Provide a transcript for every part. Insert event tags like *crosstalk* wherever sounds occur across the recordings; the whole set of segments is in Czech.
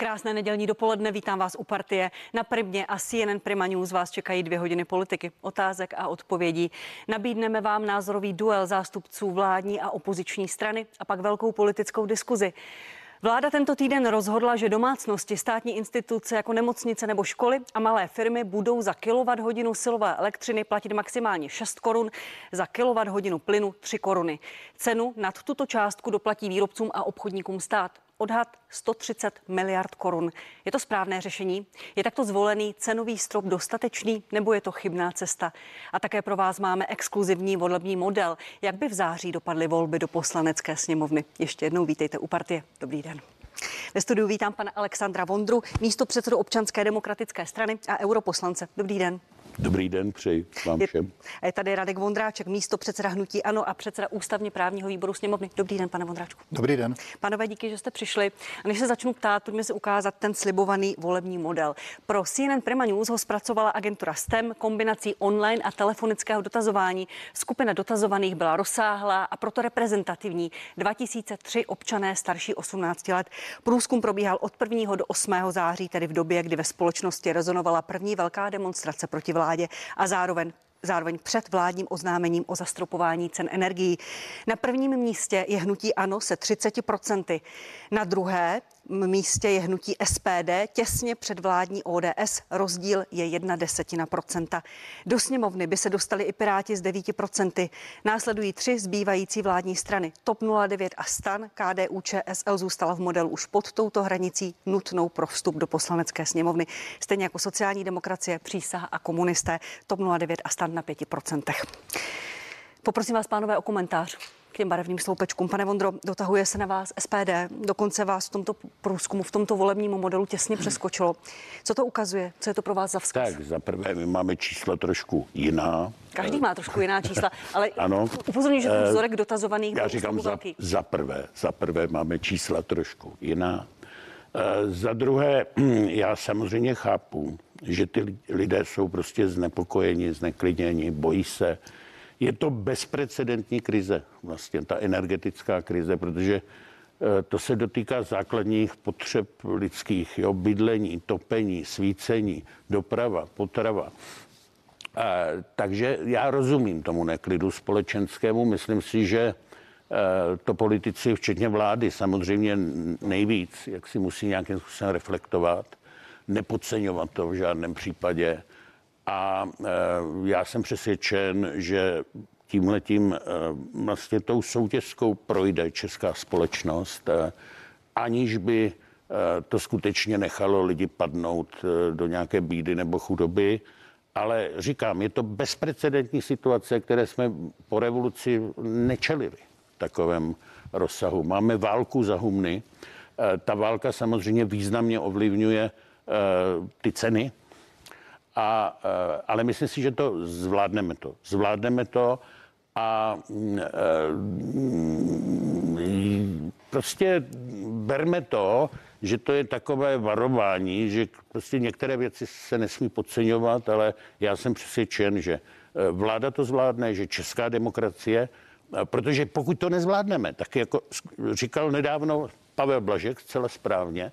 Krásné nedělní dopoledne, vítám vás u partie. Na Primě a CNN Prima News vás čekají dvě hodiny politiky, otázek a odpovědí. Nabídneme vám názorový duel zástupců vládní a opoziční strany a pak velkou politickou diskuzi. Vláda tento týden rozhodla, že domácnosti, státní instituce jako nemocnice nebo školy a malé firmy budou za kilowatt hodinu silové elektřiny platit maximálně 6 korun, za kilowatt hodinu plynu 3 koruny. Cenu nad tuto částku doplatí výrobcům a obchodníkům stát. Odhad 130 miliard korun. Je to správné řešení? Je takto zvolený cenový strop dostatečný nebo je to chybná cesta? A také pro vás máme exkluzivní volební model. Jak by v září dopadly volby do poslanecké sněmovny? Ještě jednou vítejte u partie. Dobrý den. Ve studiu vítám pana Alexandra Vondru, místo předsedu občanské demokratické strany a europoslance. Dobrý den. Dobrý den, přeji vám všem. Je tady Radek Vondráček, místo předseda hnutí Ano a předseda ústavně právního výboru sněmovny. Dobrý den, pane Vondráčku. Dobrý den. Panové, díky, že jste přišli. A než se začnu ptát, pojďme si ukázat ten slibovaný volební model. Pro CNN Prima News ho zpracovala agentura STEM kombinací online a telefonického dotazování. Skupina dotazovaných byla rozsáhlá a proto reprezentativní. 2003 občané starší 18 let. Průzkum probíhal od 1. do 8. září, tedy v době, kdy ve společnosti rezonovala první velká demonstrace proti vládě vládě a zároveň zároveň před vládním oznámením o zastropování cen energií. Na prvním místě je hnutí ANO se 30%. Na druhé místě je hnutí SPD, těsně před vládní ODS, rozdíl je jedna desetina procenta. Do sněmovny by se dostali i Piráti z 9%. Následují tři zbývající vládní strany. TOP 09 a STAN, KDU, ČSL zůstala v modelu už pod touto hranicí nutnou pro vstup do poslanecké sněmovny. Stejně jako sociální demokracie, přísaha a komunisté, TOP 09 a STAN na 5%. Poprosím vás, pánové, o komentář těm barevným sloupečkům. Pane Vondro, dotahuje se na vás SPD, dokonce vás v tomto průzkumu, v tomto volebním modelu těsně přeskočilo. Co to ukazuje? Co je to pro vás za vzkaz? Tak, za prvé, my máme čísla trošku jiná. Každý má trošku jiná čísla, *laughs* ale ano. upozorňuji, že ten eh, vzorek dotazovaných Já říkám za, za prvé, za prvé máme čísla trošku jiná. E, za druhé, *clears throat* já samozřejmě chápu, že ty lidé jsou prostě znepokojeni, zneklidněni, bojí se, je to bezprecedentní krize, vlastně ta energetická krize, protože eh, to se dotýká základních potřeb lidských, jo, bydlení, topení, svícení, doprava, potrava. A, takže já rozumím tomu neklidu společenskému. Myslím si, že e, to politici, včetně vlády, samozřejmě nejvíc, jak si musí nějakým způsobem reflektovat, nepodceňovat to v žádném případě a e, já jsem přesvědčen, že tímhletím e, vlastně tou soutěžskou projde česká společnost, e, aniž by to skutečně nechalo lidi padnout do nějaké bídy nebo chudoby. Ale říkám, je to bezprecedentní situace, které jsme po revoluci nečelili v takovém rozsahu. Máme válku za humny. Ta válka samozřejmě významně ovlivňuje ty ceny, a, eh, ale myslím si, že to zvládneme to. Zvládneme to a mm, prostě berme to, že to je takové varování, že prostě některé věci se nesmí podceňovat, ale já jsem přesvědčen, že eh, vláda to zvládne, že česká demokracie, eh, protože pokud to nezvládneme, tak jako říkal nedávno Pavel Blažek zcela správně,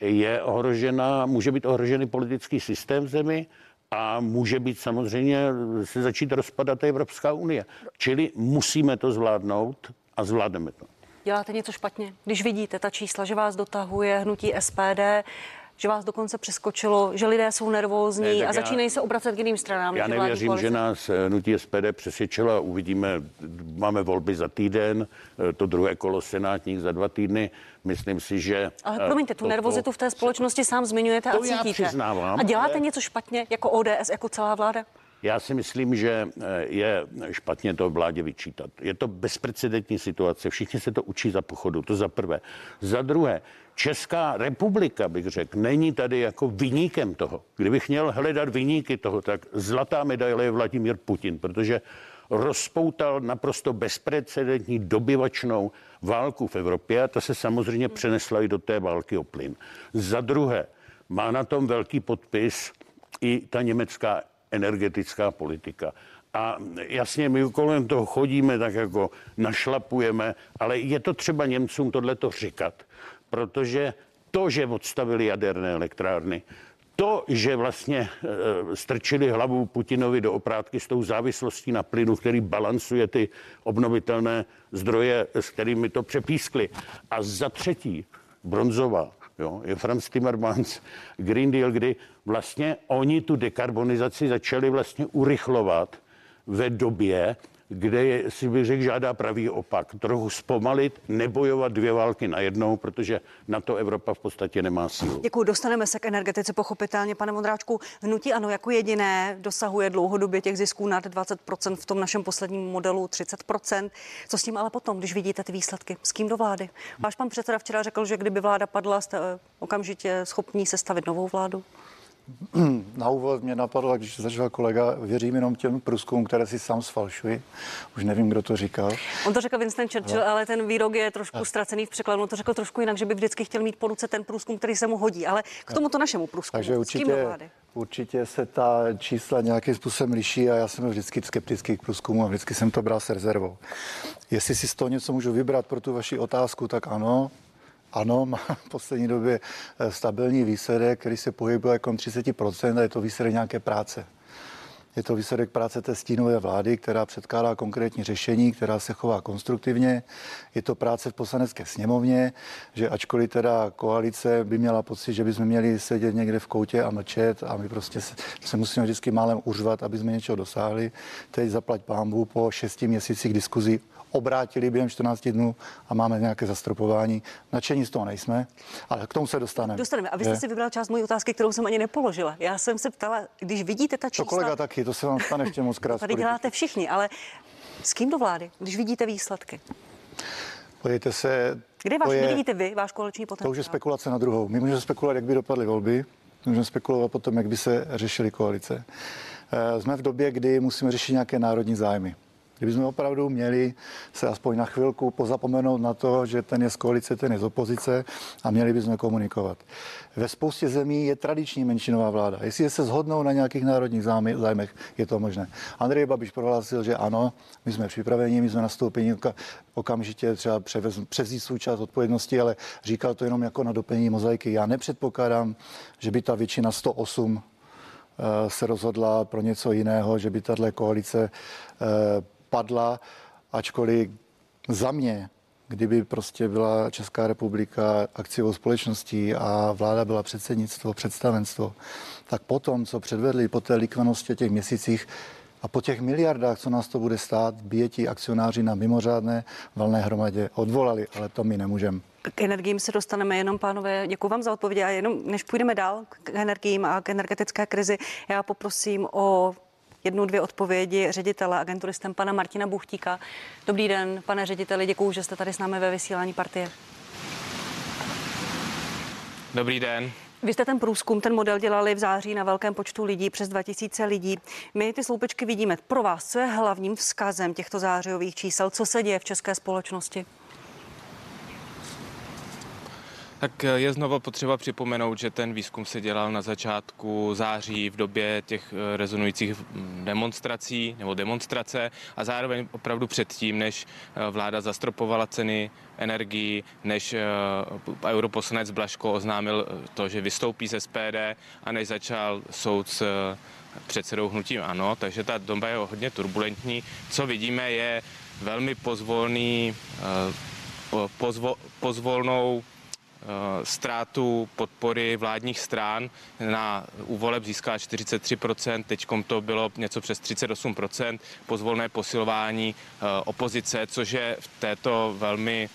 je ohrožena, může být ohrožený politický systém v zemi a může být samozřejmě se začít rozpadat Evropská unie. Čili musíme to zvládnout a zvládneme to. Děláte něco špatně, když vidíte ta čísla, že vás dotahuje hnutí SPD, že vás dokonce přeskočilo, že lidé jsou nervózní ne, a začínají já, se obracet k jiným stranám. Já nevěřím, že nás eh, hnutí SPD přesvědčilo. Uvidíme, máme volby za týden, eh, to druhé kolo senátních za dva týdny. Myslím si, že... Ale eh, promiňte, tu to, nervozitu v té společnosti sám zmiňujete to a cítíte. Já přiznávám, a děláte ale... něco špatně jako ODS, jako celá vláda? Já si myslím, že je špatně to vládě vyčítat. Je to bezprecedentní situace, všichni se to učí za pochodu, to za prvé. Za druhé, Česká republika, bych řekl, není tady jako vyníkem toho. Kdybych měl hledat vyníky toho, tak zlatá medaile je Vladimír Putin, protože rozpoutal naprosto bezprecedentní dobyvačnou válku v Evropě a ta se samozřejmě přenesla i do té války o plyn. Za druhé, má na tom velký podpis i ta německá energetická politika. A jasně, my kolem toho chodíme, tak jako našlapujeme, ale je to třeba Němcům tohleto říkat, protože to, že odstavili jaderné elektrárny, to, že vlastně e, strčili hlavu Putinovi do oprátky s tou závislostí na plynu, který balancuje ty obnovitelné zdroje, s kterými to přepískli. A za třetí, bronzová, jo, je Franz Timmermans, Green Deal, kdy vlastně oni tu dekarbonizaci začali vlastně urychlovat ve době, kde si bych řekl, žádá pravý opak. Trochu zpomalit, nebojovat dvě války najednou, protože na to Evropa v podstatě nemá sílu. Děkuji, dostaneme se k energetice pochopitelně. Pane Mondráčku, hnutí ano jako jediné dosahuje dlouhodobě těch zisků nad 20%, v tom našem posledním modelu 30%. Co s tím ale potom, když vidíte ty výsledky? S kým do vlády? Váš pan předseda včera řekl, že kdyby vláda padla, jste eh, okamžitě schopní sestavit novou vládu? Na úvod mě napadlo, když začal kolega, věřím jenom těm průzkumům, které si sám sfalšuji. Už nevím, kdo to říkal. On to řekl Winston Churchill, no. ale ten výrok je trošku no. ztracený v překladu. On to řekl trošku jinak, že by vždycky chtěl mít po ruce ten průzkum, který se mu hodí. Ale k tomuto našemu průzkumu. Takže určitě, určitě se ta čísla nějakým způsobem liší a já jsem vždycky skeptický k průzkumu a vždycky jsem to bral s rezervou. Jestli si z toho něco můžu vybrat pro tu vaši otázku, tak ano, ano, má v poslední době eh, stabilní výsledek, který se pohybuje jako 30% a je to výsledek nějaké práce. Je to výsledek práce té stínové vlády, která předkládá konkrétní řešení, která se chová konstruktivně. Je to práce v poslanecké sněmovně, že ačkoliv teda koalice by měla pocit, že bychom měli sedět někde v koutě a mlčet a my prostě se, se musíme vždycky málem uřvat, aby jsme něčeho dosáhli. Teď zaplať pámbu po šesti měsících diskuzí obrátili během 14 dnů a máme nějaké zastropování. Načení z toho nejsme, ale k tomu se dostaneme. Dostaneme. A vy jste si vybral část mojí otázky, kterou jsem ani nepoložila. Já jsem se ptala, když vidíte ta čísla. To kolega taky, to se vám stane ještě moc krát. Tady děláte všichni, ale s kým do vlády, když vidíte výsledky? Pojďte se. Kde, váš, je, kde vidíte vy, váš koaliční potenciál? To už je spekulace na druhou. My můžeme spekulovat, jak by dopadly volby, můžeme spekulovat potom, jak by se řešily koalice. Eh, jsme v době, kdy musíme řešit nějaké národní zájmy. Kdybychom opravdu měli se aspoň na chvilku pozapomenout na to, že ten je z koalice, ten je z opozice a měli bychom komunikovat. Ve spoustě zemí je tradiční menšinová vláda. Jestli se shodnou na nějakých národních zájmech, je to možné. Andrej Babiš prohlásil, že ano, my jsme připraveni, my jsme nastoupeni okamžitě třeba převzít svůj část odpovědnosti, ale říkal to jenom jako na doplnění mozaiky. Já nepředpokládám, že by ta většina 108 eh, se rozhodla pro něco jiného, že by tahle koalice eh, padla, ačkoliv za mě, kdyby prostě byla Česká republika akciovou společností a vláda byla předsednictvo, představenstvo, tak potom, co předvedli po té likvanosti těch měsících, a po těch miliardách, co nás to bude stát, by ti akcionáři na mimořádné valné hromadě odvolali, ale to my nemůžeme. K energiím se dostaneme jenom, pánové. Děkuji vám za odpověď. A jenom, než půjdeme dál k energiím a k energetické krizi, já poprosím o jednu, dvě odpovědi ředitele agentury STEM, pana Martina Buchtíka. Dobrý den, pane řediteli, děkuji, že jste tady s námi ve vysílání partie. Dobrý den. Vy jste ten průzkum, ten model dělali v září na velkém počtu lidí, přes 2000 lidí. My ty sloupečky vidíme. Pro vás, co je hlavním vzkazem těchto zářijových čísel? Co se děje v české společnosti? Tak eh, je znovu potřeba připomenout, že ten výzkum se dělal na začátku září v době těch eh, rezonujících hm, demonstrací nebo demonstrace a zároveň opravdu předtím, než eh, vláda zastropovala ceny energii, než europoslanec Blaško oznámil to, že vystoupí z SPD a než začal soud s předsedou hnutím ano, takže ta doba je hodně turbulentní. Co vidíme je velmi pozvolný, pozvo, pozvolnou Eh, ztrátu podpory vládních stran na úvoleb získá 43%, teď to bylo něco přes 38%, pozvolné posilování eh, opozice, což je v této velmi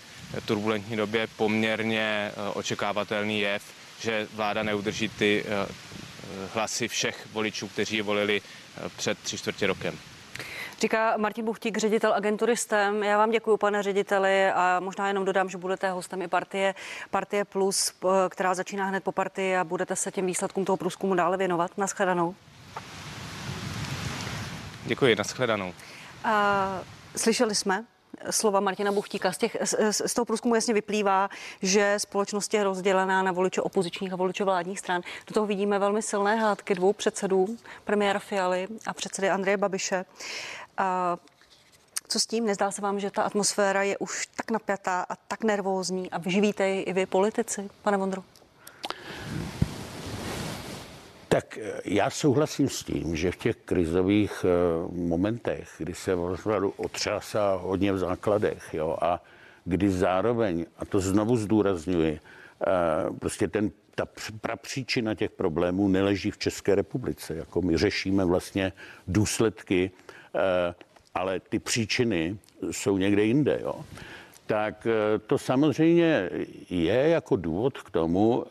turbulentní době poměrně eh, očekávatelný jev, že vláda neudrží ty hlasy všech voličů, kteří ji volili před tři čtvrtě rokem. Říká Martin Buchtík, ředitel agentury STEM. Já vám děkuji, pane řediteli, a možná jenom dodám, že budete hostem i partie, partie Plus, která začíná hned po partii a budete se těm výsledkům toho průzkumu dále věnovat. Naschledanou. Děkuji, naschledanou. A, slyšeli jsme slova Martina Buchtíka. Z, těch, z, z toho průzkumu jasně vyplývá, že společnost je rozdělená na voliče opozičních a voliče vládních stran. Do toho vidíme velmi silné hádky dvou předsedů, premiéra Fialy a předsedy Andreje Babiše. A co s tím? Nezdá se vám, že ta atmosféra je už tak napjatá a tak nervózní a vyživíte ji i vy politici, pane Vondro? Tak eh, já souhlasím s tím, že v těch krizových eh, momentech, kdy se opravdu otřásá hodně v základech, jo, a kdy zároveň, a to znovu zdůrazňuji, eh, prostě ten, ta prapříčina těch problémů neleží v České republice. Jako my řešíme vlastně důsledky, ale ty příčiny jsou někde jinde. Jo tak to samozřejmě je jako důvod k tomu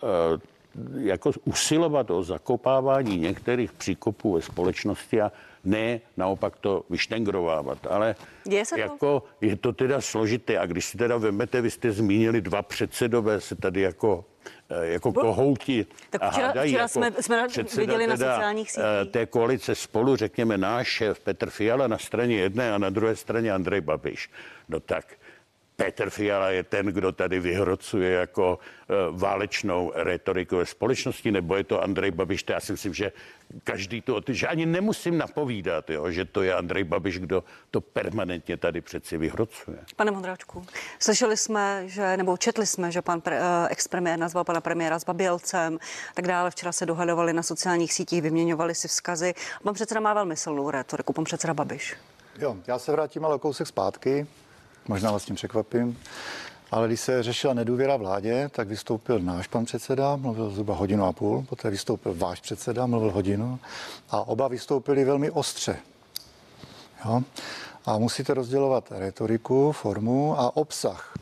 jako usilovat o zakopávání některých příkopů ve společnosti a ne naopak to vyštengrovávat. Ale je, se to? jako, je to teda složité. A když si teda vemete, vy jste zmínili dva předsedové se tady jako eh, jako kohouti tak včera, a hádají. Včera jako jsme, jsme viděli na sociálních sítích. Eh, té koalice spolu, řekněme, náš šéf Petr Fiala na straně jedné a na druhé straně Andrej Babiš. No tak Petr Fiala je ten, kdo tady vyhrocuje jako uh, válečnou retoriku ve společnosti, nebo je to Andrej Babiš? To já si myslím, že každý to, že ani nemusím napovídat, jo, že to je Andrej Babiš, kdo to permanentně tady přeci vyhrocuje. Pane Mondráčku, slyšeli jsme, že, nebo četli jsme, že pan pre, uh, expremiér nazval pana premiéra Babělcem, tak dále. Včera se dohadovali na sociálních sítích, vyměňovali si vzkazy. Pan předseda má velmi silnou retoriku, pan předseda Babiš. Jo, já se vrátím ale kousek zpátky. Možná vás tím překvapím. Ale když se řešila nedůvěra vládě, tak vystoupil náš pan předseda, mluvil zhruba hodinu a půl, poté vystoupil váš předseda, mluvil hodinu a oba vystoupili velmi ostře. Jo? A musíte rozdělovat retoriku, formu a obsah.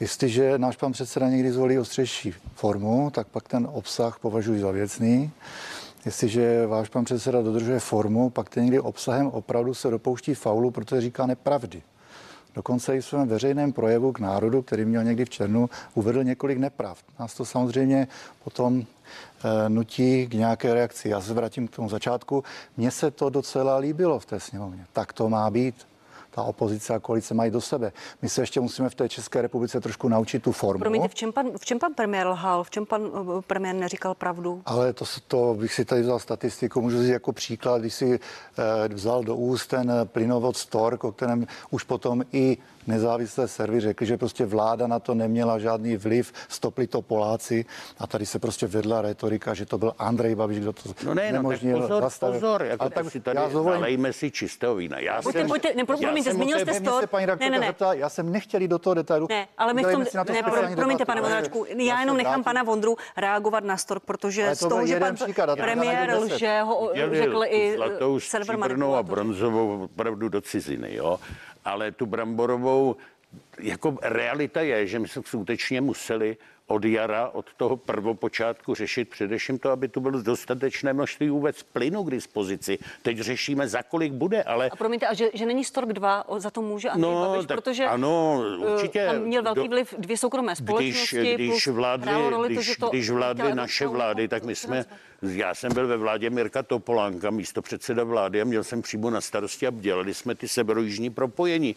Jestliže náš pan předseda někdy zvolí ostřejší formu, tak pak ten obsah považuji za věcný. Jestliže váš pan předseda dodržuje formu, pak ten někdy obsahem opravdu se dopouští faulu, protože říká nepravdy. Dokonce i v svém veřejném projevu k národu, který měl někdy v černu, uvedl několik nepravd. Nás to samozřejmě potom e, nutí k nějaké reakci. Já se vrátím k tomu začátku. Mně se to docela líbilo v té sněmovně. Tak to má být ta opozice a koalice mají do sebe. My se ještě musíme v té České republice trošku naučit tu formu. Promiňte, v čem pan, v čem pan premiér lhal? V čem pan uh, premiér neříkal pravdu? Ale to, to bych si tady vzal statistiku, můžu říct jako příklad, když si eh, vzal do úst ten plynovod Stork, o kterém už potom i nezávislé servy řekli, že prostě vláda na to neměla žádný vliv, stopli to Poláci a tady se prostě vedla retorika, že to byl Andrej Babiš, kdo to no ne, no, tak pozor, zastavil. pozor, jako a tak si tady já zvolím... nalejme si čistého vína. Já pojďte, jsem, pojďte, ne, promiňte, zmínil jste to. paní ne, ne, ne. Zeptala, já jsem nechtěl jít do toho detailu. Ne, ale my v tom, ne, pro, promiňte, pane Vondráčku, já jenom nechám pana Vondru reagovat na Stork, protože z toho, že pan premiér lže, ho řekl i server a bronzovou opravdu do ciziny, jo ale tu bramborovou jako realita je, že my jsme skutečně museli od jara, od toho prvopočátku řešit především to, aby tu bylo dostatečné množství vůbec plynu k dispozici. Teď řešíme, za kolik bude, ale... A promiňte, a že, že není Stork 2, za to může Andrej no, Babiš, protože ano, eh, určitě, tam měl velký vliv dvě soukromé společnosti. Když, když vládly, když, to, když vládly naše vlády, tak my jsme, já jsem byl ve vládě Mirka Topolánka, místo předseda vlády a měl jsem přímo na starosti a dělali jsme ty severojižní propojení.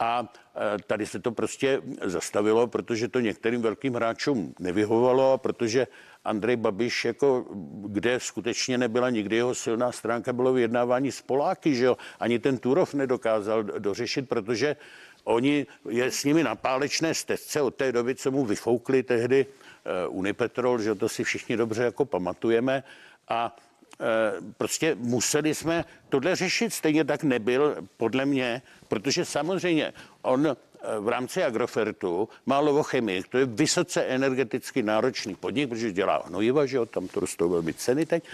A e, tady se to prostě zastavilo, protože to některým velkým hráčům nevyhovovalo protože Andrej Babiš, jako, kde skutečně nebyla nikdy jeho silná stránka, bylo vyjednávání s Poláky, že jo? Ani ten Turov nedokázal dořešit, protože oni je s nimi na pálečné stezce od té doby, co mu vyfoukli tehdy uh, Unipetrol, že to si všichni dobře jako pamatujeme. A prostě museli jsme tohle řešit. Stejně tak nebyl, podle mě, protože samozřejmě on eh, v rámci Agrofertu má lovochemii, to je vysoce energeticky náročný podnik, protože dělá hnojiva, že jo, tam to rostou velmi ceny teď.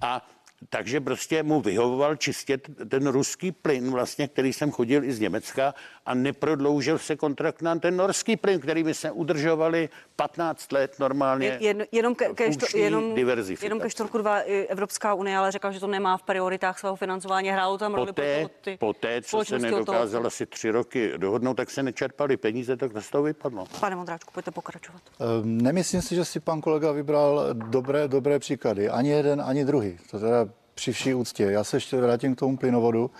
A takže prostě mu vyhovoval čistě ten ruský plyn, vlastně, který jsem chodil i z Německa a neprodloužil se kontrakt na ten norský plyn, který by se udržovali 15 let normálně. Jen, jenom ke, ke, što, jenom, jenom ke Štorku 2 Evropská unie, ale řekla, že to nemá v prioritách svého financování. Hrálo tam roli poté, ty poté, co se nedokázala asi tři roky dohodnout, tak se nečerpaly peníze, tak to z toho vypadlo. Pane Mondráčku, pojďte pokračovat. Um, nemyslím si, že si pan kolega vybral dobré, dobré příklady. Ani jeden, ani druhý. To teda při vší úctě. Já se ještě vrátím k tomu plynovodu.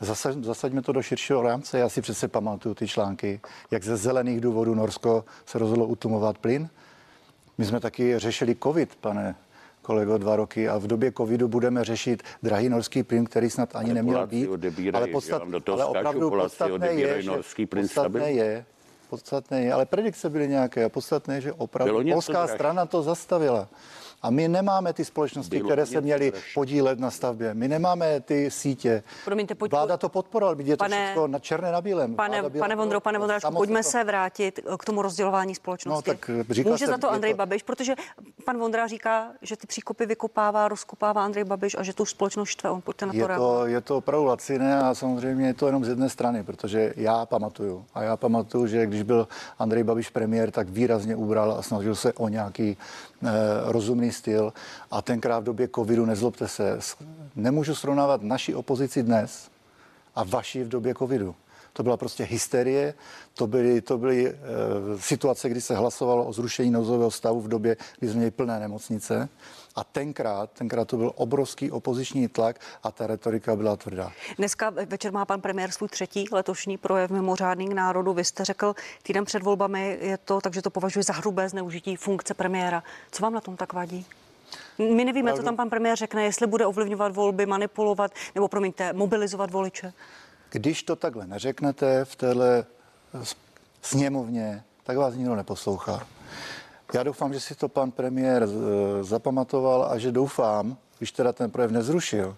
Zasaď, zasaďme to do širšího rámce. Já si přece pamatuju ty články, jak ze zelených důvodů Norsko se rozhodlo utumovat plyn. My jsme taky řešili covid, pane kolego, dva roky a v době covidu budeme řešit drahý norský plyn, který snad ani ale neměl být. ale, podstat, ale opravdu podstatné je, norský plyn podstatné je, podstatné je, ale predikce byly nějaké a podstatné je, že opravdu polská strana to zastavila. A my nemáme ty společnosti, Bylo které se měly podílet na stavbě. My nemáme ty sítě. Promiňte, pojď- Vláda to podporovala, je to Pane- všechno na černé na bílém. Pane, Vláda pane Vondro, pane Vondráčku, pojďme to- se vrátit k tomu rozdělování společnosti. No, tak říkal Může jsem, za to Andrej to- Babiš, protože pan Vondra říká, že ty příkopy vykopává, rozkopává Andrej Babiš a že tu společnost štve. On pojďte na to Je reagovat. to, je to opravdu laciné a samozřejmě je to jenom z jedné strany, protože já pamatuju. A já pamatuju, že když byl Andrej Babiš premiér, tak výrazně ubral a snažil se o nějaký eh, rozumný styl. A tenkrát v době covidu, nezlobte se, nemůžu srovnávat naši opozici dnes a vaši v době covidu. To byla prostě hysterie, to byly, to byly e, situace, kdy se hlasovalo o zrušení nouzového stavu v době, kdy jsme měli plné nemocnice. A tenkrát, tenkrát to byl obrovský opoziční tlak a ta retorika byla tvrdá. Dneska večer má pan premiér svůj třetí letošní projev mimořádný k národu. Vy jste řekl týden před volbami je to, takže to považuji za hrubé zneužití funkce premiéra. Co vám na tom tak vadí? My nevíme, co tam pan premiér řekne, jestli bude ovlivňovat volby, manipulovat, nebo promiňte, mobilizovat voliče. Když to takhle neřeknete v téhle s- sněmovně, tak vás nikdo neposlouchá. Já doufám, že si to pan premiér eh, zapamatoval a že doufám, když teda ten projev nezrušil,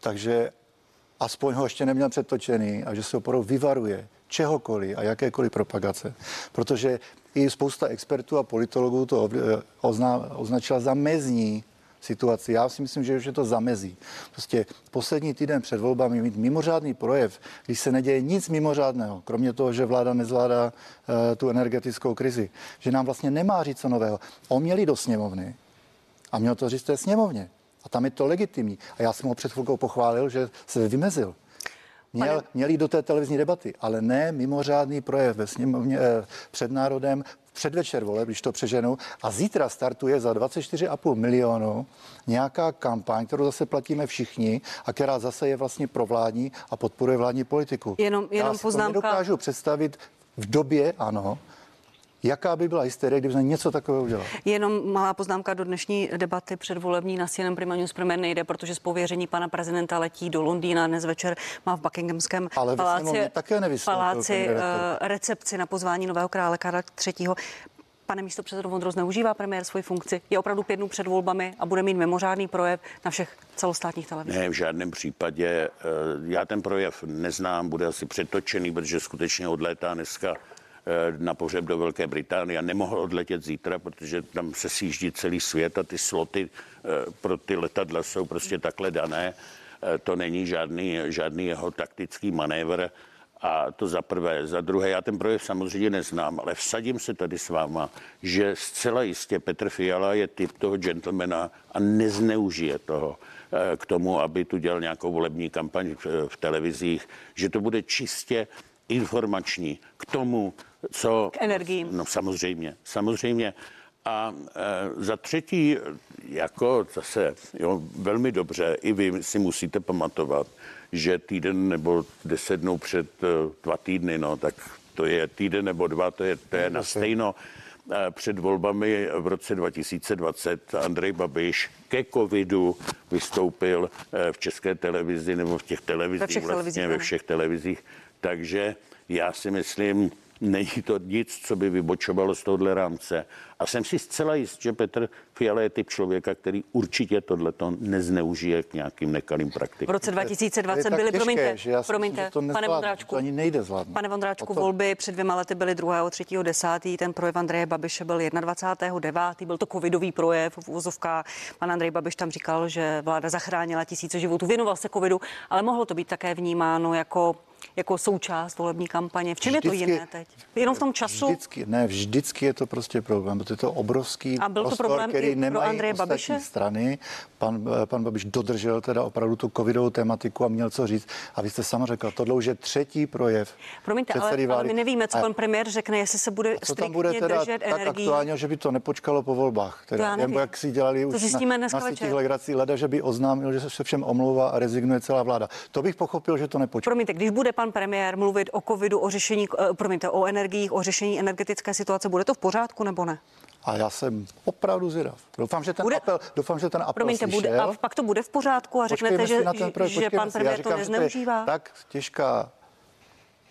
takže aspoň ho ještě neměl přetočený a že se opravdu vyvaruje čehokoliv a jakékoliv propagace. Protože i spousta expertů a politologů to eh, ozna, označila za mezní situaci. Já si myslím, že už je to zamezí. Prostě poslední týden před volbami mít mimořádný projev, když se neděje nic mimořádného, kromě toho, že vláda nezvládá uh, tu energetickou krizi, že nám vlastně nemá říct co nového. On měli do sněmovny a měl to říct té sněmovně. A tam je to legitimní. A já jsem ho před chvilkou pochválil, že se vymezil. Měl, Pane- měl jít do té televizní debaty, ale ne mimořádný projev ve sněmovně eh, před národem předvečer voleb, když to přeženu. A zítra startuje za 24,5 milionu nějaká kampaň, kterou zase platíme všichni a která zase je vlastně provládní a podporuje vládní politiku. Jenom- jenom Já si poznámka- to nedokážu představit v době, ano, jaká by byla hysterie, kdyby jsme něco takového udělali. Jenom malá poznámka do dnešní debaty předvolební na CNN Prima News Premier nejde, protože z pověření pana prezidenta letí do Londýna dnes večer má v Buckinghamském Ale paláci, také paláci eh, recepci na pozvání nového krále Karla III. Pane místo předsedo Vondro, zneužívá premiér svoji funkci? Je opravdu pět dnů před volbami a bude mít mimořádný projev na všech celostátních televizích? Ne, v žádném případě. Eh, Já ten projev neznám, bude asi přetočený, protože skutečně odlétá dneska na pohřeb do Velké Británie a nemohl odletět zítra, protože tam se sjíždí celý svět a ty sloty eh, pro ty letadla jsou prostě takhle dané. Eh, To není žádný, žádný jeho taktický manévr. A to za prvé. Za druhé, já ten projev samozřejmě neznám, ale vsadím se tady s váma, že zcela jistě Petr Fiala je typ toho gentlemana a nezneužije toho eh, k tomu, aby tu dělal nějakou volební kampaň v, v televizích, že to bude čistě informační k tomu, co... K energiím. No samozřejmě, samozřejmě. A e, za třetí, jako zase, jo, velmi dobře, i vy si musíte pamatovat, že týden nebo deset dnů před e, dva týdny, no, tak to je týden nebo dva, to je, to je na stejno. E, Před volbami v roce 2020 Andrej Babiš ke covidu vystoupil e, v české televizi nebo v těch televizích, vlastně televizích, ve všech televizích. Takže já si myslím, není to nic, co by vybočovalo z tohohle rámce. A jsem si zcela jist, že Petr Fiala je typ člověka, který určitě tohleto nezneužije k nějakým nekalým V praktikám. roce To je 2020 tak byly, těžké, promiňte, že já promiňte, myslím, že to pane Vondráčku, to ani nejde zvládnout. Pane Vondráčku, to- volby před dvěma lety byly 2. 3. 10. Ten projev Andreje Babiše byl 21. 9. Byl to covidový projev v úvozovkách. Pan Andrej Babiš tam říkal, že vláda zachránila tisíce životů, věnoval se covidu, ale mohlo to být také vnímáno jako jako součást volební kampaně. V čem je to Vždycky- jiné teď? Jenom v tom času? Vždycky, ne, vždycky je to prostě problém, protože je to obrovský A byl to prostor, problém i který pro nemají Andreje Babiše? strany. Pan, eh, pan Babiš dodržel teda opravdu tu covidovou tematiku a měl co říct. A vy jste sama řekla, tohle už je třetí projev Promiňte, ale, ale my nevíme, co A pan premiér řekne, jestli se bude co tam bude teda držet tak energií. aktuálně, že by to nepočkalo po volbách. To já Teda, nevím. nebo jak si dělali To už zjistíme na, na sítích legrací leda, že by oznámil, že se všem omlouvá a rezignuje celá vláda. To bych pochopil, že to nepočkalo. Promiňte, když bude pan premiér mluvit o covidu, o řešení, eh, promiňte, o energiích, o řešení energetické situace, bude to v pořádku nebo ne? A já jsem opravdu zvědav. Doufám, že ten Bude- apel, doufám, že ten apel Promiňte, slyšel. bude, a pak to bude v pořádku a řeknete, Počkejme že, na ten projekt, že pan. Já premiér to říkám, je nezneužívá? Tak těžká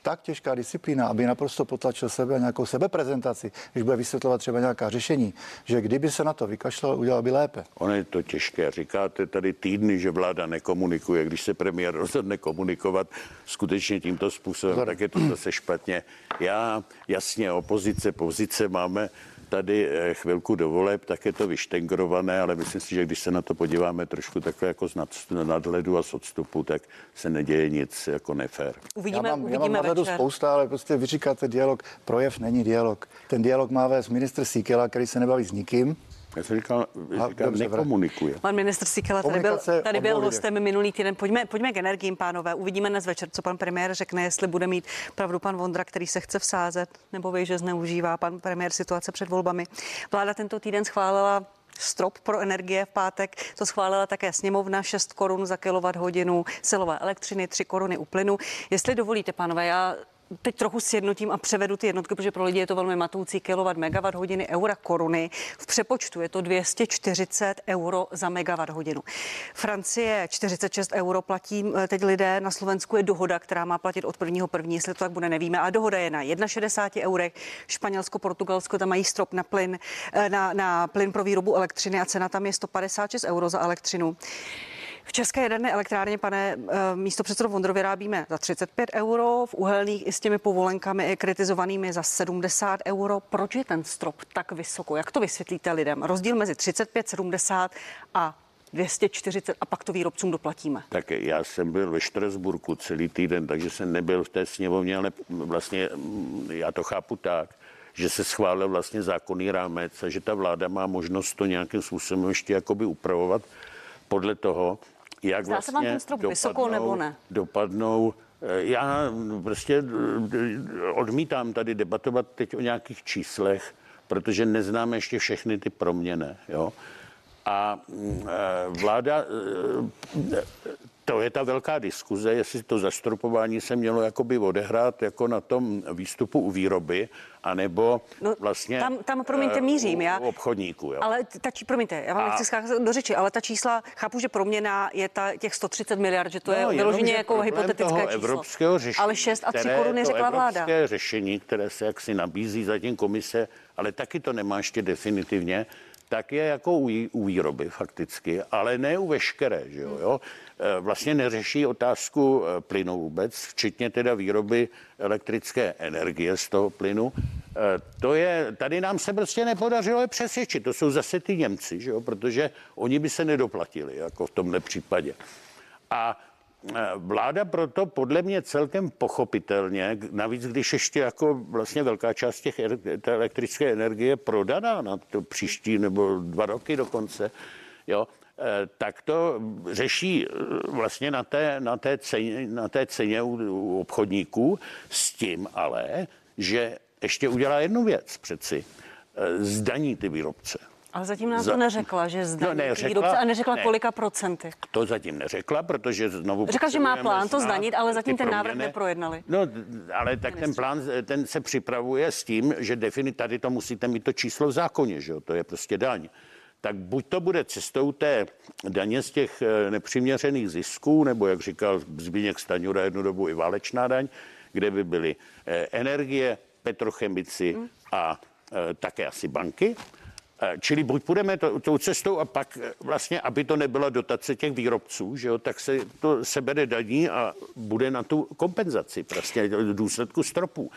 tak těžká disciplína, aby naprosto potlačil sebe a nějakou sebeprezentaci, když bude vysvětlovat třeba nějaká řešení, že kdyby se na to vykašlal, udělal by lépe. Ono je to těžké. Říkáte tady týdny, že vláda nekomunikuje. Když se premiér rozhodne komunikovat skutečně tímto způsobem, tak je to zase špatně. Já jasně opozice, pozice máme tady eh, chvilku do voleb, tak je to vyštengrované, ale myslím si, že když se na to podíváme trošku takhle jako z nad, nadhledu a z odstupu, tak se neděje nic jako nefér. Uvidíme, já mám, uvidíme já mám nadhledu večer. spousta, ale prostě vy říkáte dialog, projev není dialog. Ten dialog má vést ministr Síkela, který se nebaví s nikým. Já jsem říkal, A, říkal dobře, nekomunikuje. Pan ministr Sikela tady byl, tady byl hostem minulý týden. Pojďme, pojďme k energiím, pánové. Uvidíme dnes večer, co pan premiér řekne, jestli bude mít pravdu pan Vondra, který se chce vsázet, nebo ví, že zneužívá pan premiér situace před volbami. Vláda tento týden schválila strop pro energie v pátek. To schválila také sněmovna 6 korun za kilowatt hodinu silové elektřiny, 3 koruny u plynu. Jestli dovolíte, pánové, já teď trochu sjednotím a převedu ty jednotky, protože pro lidi je to velmi matoucí kilowatt, megawatt hodiny, eura, koruny. V přepočtu je to 240 euro za megawatt hodinu. Francie 46 euro platí eh, teď lidé, na Slovensku je dohoda, která má platit od 1. první, jestli to tak bude, nevíme. A dohoda je na 61 eurech. Španělsko, Portugalsko tam mají strop na plyn, eh, na, na plyn pro výrobu elektřiny a cena tam je 156 euro za elektřinu. V České jaderné elektrárně, pane místo předsedo Vondro, vyrábíme za 35 euro, v uhelných i s těmi povolenkami kritizovanými za 70 euro. Proč je ten strop tak vysoko? Jak to vysvětlíte lidem? Rozdíl mezi 35, 70 a 240 a pak to výrobcům doplatíme. Tak já jsem byl ve Štrasburku celý týden, takže jsem nebyl v té sněmovně, ale vlastně mm, já to chápu tak, že se schválil vlastně zákonný rámec a že ta vláda má možnost to nějakým způsobem ještě jakoby upravovat podle toho, jak Zdá se vám vlastně ten strop vysoko, nebo ne? dopadnou eh, já prostě eh, odmítám tady debatovat teď o nějakých číslech, protože neznáme ještě všechny ty proměny. Jo? A mm, eh, vláda, to je ta velká diskuze, jestli to zastropování se mělo jakoby odehrát jako na tom výstupu u výroby, anebo No, vlastně tam- tam, promiňte, eh, mířím, u, já- u obchodníků. Jo? Ale ta, či- promiňte, já vám A- nechci scházet do řeči, ale ta čísla, chápu, že proměna je ta, těch 130 miliard, že to No, je vyloženě že jako hypotetické toho číslo. evropského řešení, ale 6 a 3 které koruny řekla vláda. evropské řešení, které se jaksi nabízí zatím komise, ale taky to nemá ještě definitivně, tak je jako u, u výroby fakticky, ale ne u veškeré. Že jo, jo? Vlastně neřeší otázku e, plynu vůbec, včetně teda výroby elektrické energie z toho plynu. E, To je, tady nám se prostě nepodařilo je přesvědčit. To jsou zase ty Němci, že jo? protože oni by se nedoplatili, jako v tomhle případě. A vláda proto podle mě celkem pochopitelně, navíc když ještě jako vlastně velká část těch er- elektrické energie prodaná na to příští nebo dva roky dokonce, jo, tak to řeší e, vlastně na té, na té ceně, na té ceně u, u obchodníků s tím ale, že ještě udělá jednu věc přeci. E, Zdaní ty výrobce. Ale zatím nám Za- to neřekla, že zdaní No, ne, ty řekla- výrobce a neřekla ne. kolika procenty. To zatím neřekla, protože znovu... Řekla, že má plán to zdanit, ale zatím ten návrh neprojednali. No, ale tak ten plán, ten se připravuje s tím, že defini, tady to musíte mít to číslo v zákoně, že jo, to je prostě daň. Tak buď to bude cestou té daně z těch eh, nepřiměřených zisků, nebo jak říkal Zbigněk Staňura jednu dobu i válečná daň, kde by byly eh, energie, petrochemici a eh, také asi banky. Čili buď půjdeme to, tou cestou a pak vlastně, aby to nebyla dotace těch výrobců, že jo, tak se to sebere daní a bude na tu kompenzaci prostě v důsledku stropů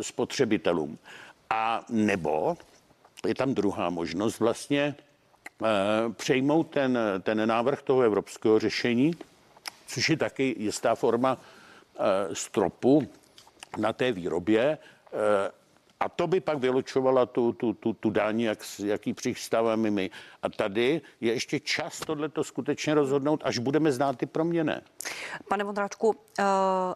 spotřebitelům. A nebo je tam druhá možnost vlastně eh, přejmout ten, ten návrh toho evropského řešení, což je taky jistá forma eh, stropu na té výrobě. Eh, A to by pak vylučovala tu, tu, tu, tu daň, jak, s- jak ji přistáváme my. A tady je ještě čas tohleto skutečně rozhodnout, až budeme znát ty proměny. Pane Vondráčku, uh,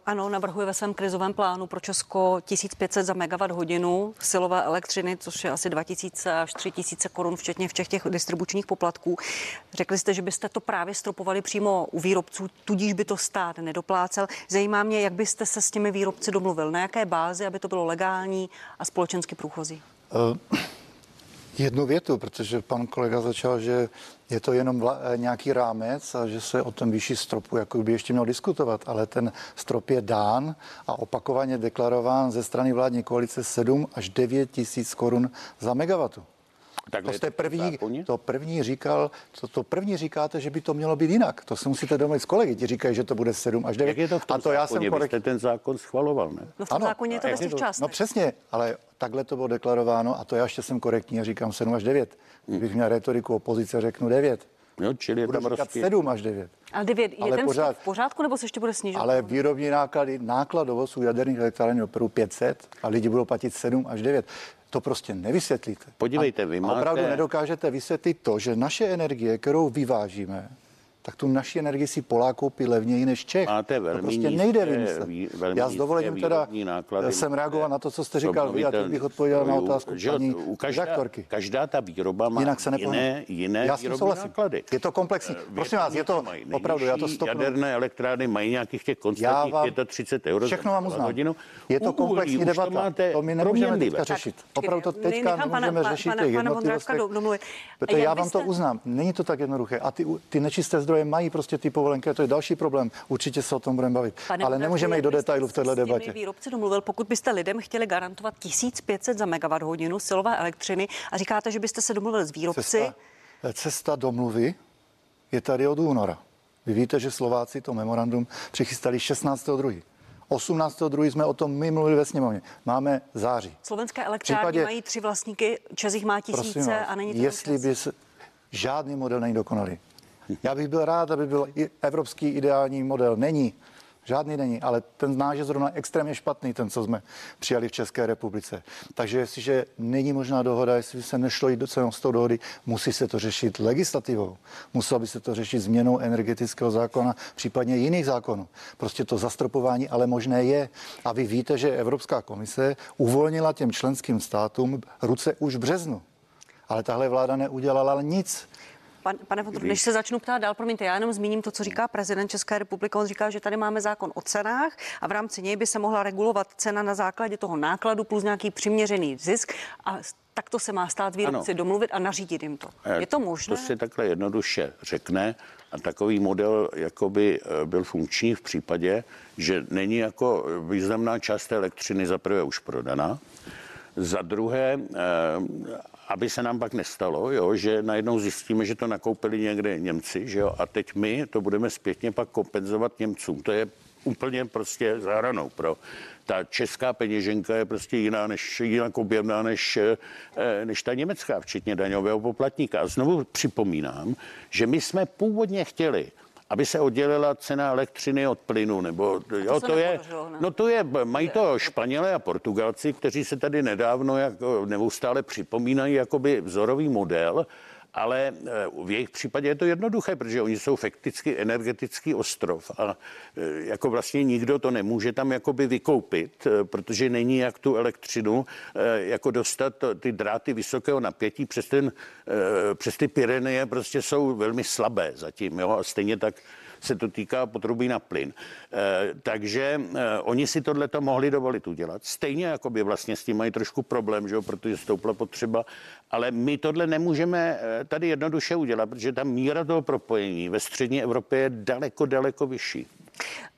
ano, navrhuje ve svém krizovém plánu pro Česko 1500 za megawatt hodinu silové elektřiny, což je asi 2000 až 3000 korun, včetně všech těch distribučních poplatků. Řekli jste, že byste to právě stropovali přímo u výrobců, tudíž by to stát nedoplácel. Zajímá mě, jak byste se s těmi výrobci domluvil, na jaké bázi, aby to bylo legální a společensky průchozí. Eh, Jednu větu, protože pan kolega začal, že je to jenom vla, eh, nějaký rámec a že se o tom výši stropu jako by ještě měl diskutovat, ale ten strop je dán a opakovaně deklarován ze strany vládní koalice 7 až 9 tisíc korun za megawatu. Takhle to jste první, zákoně? to první říkal, to, to první říkáte, že by to mělo být jinak. To se musíte domluvit s kolegy, ti říkají, že to bude 7 až 9. Jak je to v tom a to já zákoně? jsem Vy korekt... jste ten zákon schvaloval, ne? No v tom zákoně je to a to- částech. No přesně, ale takhle to bylo deklarováno a to já ještě jsem korektní a říkám 7 až 9. Kdybych měl retoriku opozice, řeknu 9. Jo, čili je Budu tam říkat rozpět. 7 až 9. Ale 9, je Ale ten pořád- pořád... v pořádku, nebo se ještě bude snižovat? Ale výrobní náklady, nákladovost u jaderných elektráren je opravdu 500 a lidi budou platit 7 až 9. To prostě nevysvětlíte. Podívejte, A- vy a máte- Opravdu nedokážete vysvětlit to, že naše energie, kterou vyvážíme, tak tu naši energii si Polák koupí levněji než Čech. Máte velmi to prostě nízké nejde vymyslet. vý- velmi Já s dovolením teda náklady jsem reagoval na to, co jste říkal vy a teď bych odpověděl na otázku že paní u každá, redaktorky. každá ta výroba má Jinak se jiné, jiné Já výrobní souhlasím. náklady. Je to komplexní. Eh, Prosím vás, je to opravdu, já to stopnu. Jaderné elektrárny mají nějakých těch Já konstantních vám 35 euro. za všechno vám uznám. hodinu. Je to komplexní uhlí debata. To, máte to my nemůžeme teďka řešit. Opravdu to teďka nemůžeme řešit. Protože já vám to uznám. Není to tak jednoduché. A ty, ty nečisté zdroje mají prostě ty povolenky, to je další problém. Určitě se o tom budeme bavit. Pane Ale nemůžeme jít do detailu v této debatě. výrobci domluvil, pokud byste lidem chtěli garantovat 1500 za megawatt hodinu silové elektřiny a říkáte, že byste se domluvil s výrobci, Cesta, cesta domluvy je tady od února. Vy víte, že Slováci to memorandum přichystali 16.2. 18.2. jsme o tom my mluvili ve sněmovně. Máme září. slovenské elektrárny případě- mají tři vlastníky, Čes má Prosím tisíce vás, a není to jestli by se, žádný model není dokonalý. Já bych byl rád, aby byl i evropský ideální model. Není. Žádný není, ale ten náš je zrovna extrémně špatný, ten, co jsme přijali v České republice. Takže jestliže není možná dohoda, jestli se nešlo jít do toho dohody, musí se to řešit legislativou. Muselo by se to řešit změnou energetického zákona, případně jiných zákonů. Prostě to zastropování ale možné je. A vy víte, že Evropská komise uvolnila těm členským státům ruce už v březnu. Ale tahle vláda neudělala nic. Pan, pane Vondru, než se začnu ptát dál, promiňte, já jenom zmíním to, co říká prezident České republiky. On říká, že tady máme zákon o cenách a v rámci něj by se mohla regulovat cena na základě toho nákladu plus nějaký přiměřený zisk a takto se má stát výrobci Ano. domluvit a nařídit jim to. Eh, Je to možné? To si takhle jednoduše řekne a takový model jakoby eh, byl funkční v případě, že není jako významná část té elektřiny za prvé už prodaná, za druhé, eh, aby se nám pak nestalo, jo, že najednou zjistíme, že to nakoupili někde Němci, že jo, a teď my to budeme zpětně pak kompenzovat Němcům. To je úplně prostě záhranou pro. Ta česká peněženka je prostě jiná, než, jinak objemná než, eh, než ta německá, včetně daňového poplatníka. A znovu připomínám, že my jsme původně chtěli, aby se oddělila cena elektřiny od plynu, nebo jo, se to je, ne? no to je, mají to Španělé a Portugalci, kteří se tady nedávno jako neustále připomínají jakoby vzorový model, ale eh, v jejich případě je to jednoduché, protože oni jsou fakticky energetický ostrov a eh, jako vlastně nikdo to nemůže tam jakoby vykoupit, eh, protože není jak tu elektřinu jako dostat ty dráty vysokého napětí přes, ten, přes ty Pyreneje prostě jsou velmi slabé zatím, jo, a stejně tak se to týká potrubí na plyn. E, takže e, oni si tohle to mohli dovolit udělat. Stejně jako by vlastně s tím mají trošku problém, že jo, protože stoupla potřeba, ale my tohle nemůžeme e, tady jednoduše udělat, protože ta míra toho propojení ve střední Evropě je daleko, daleko vyšší.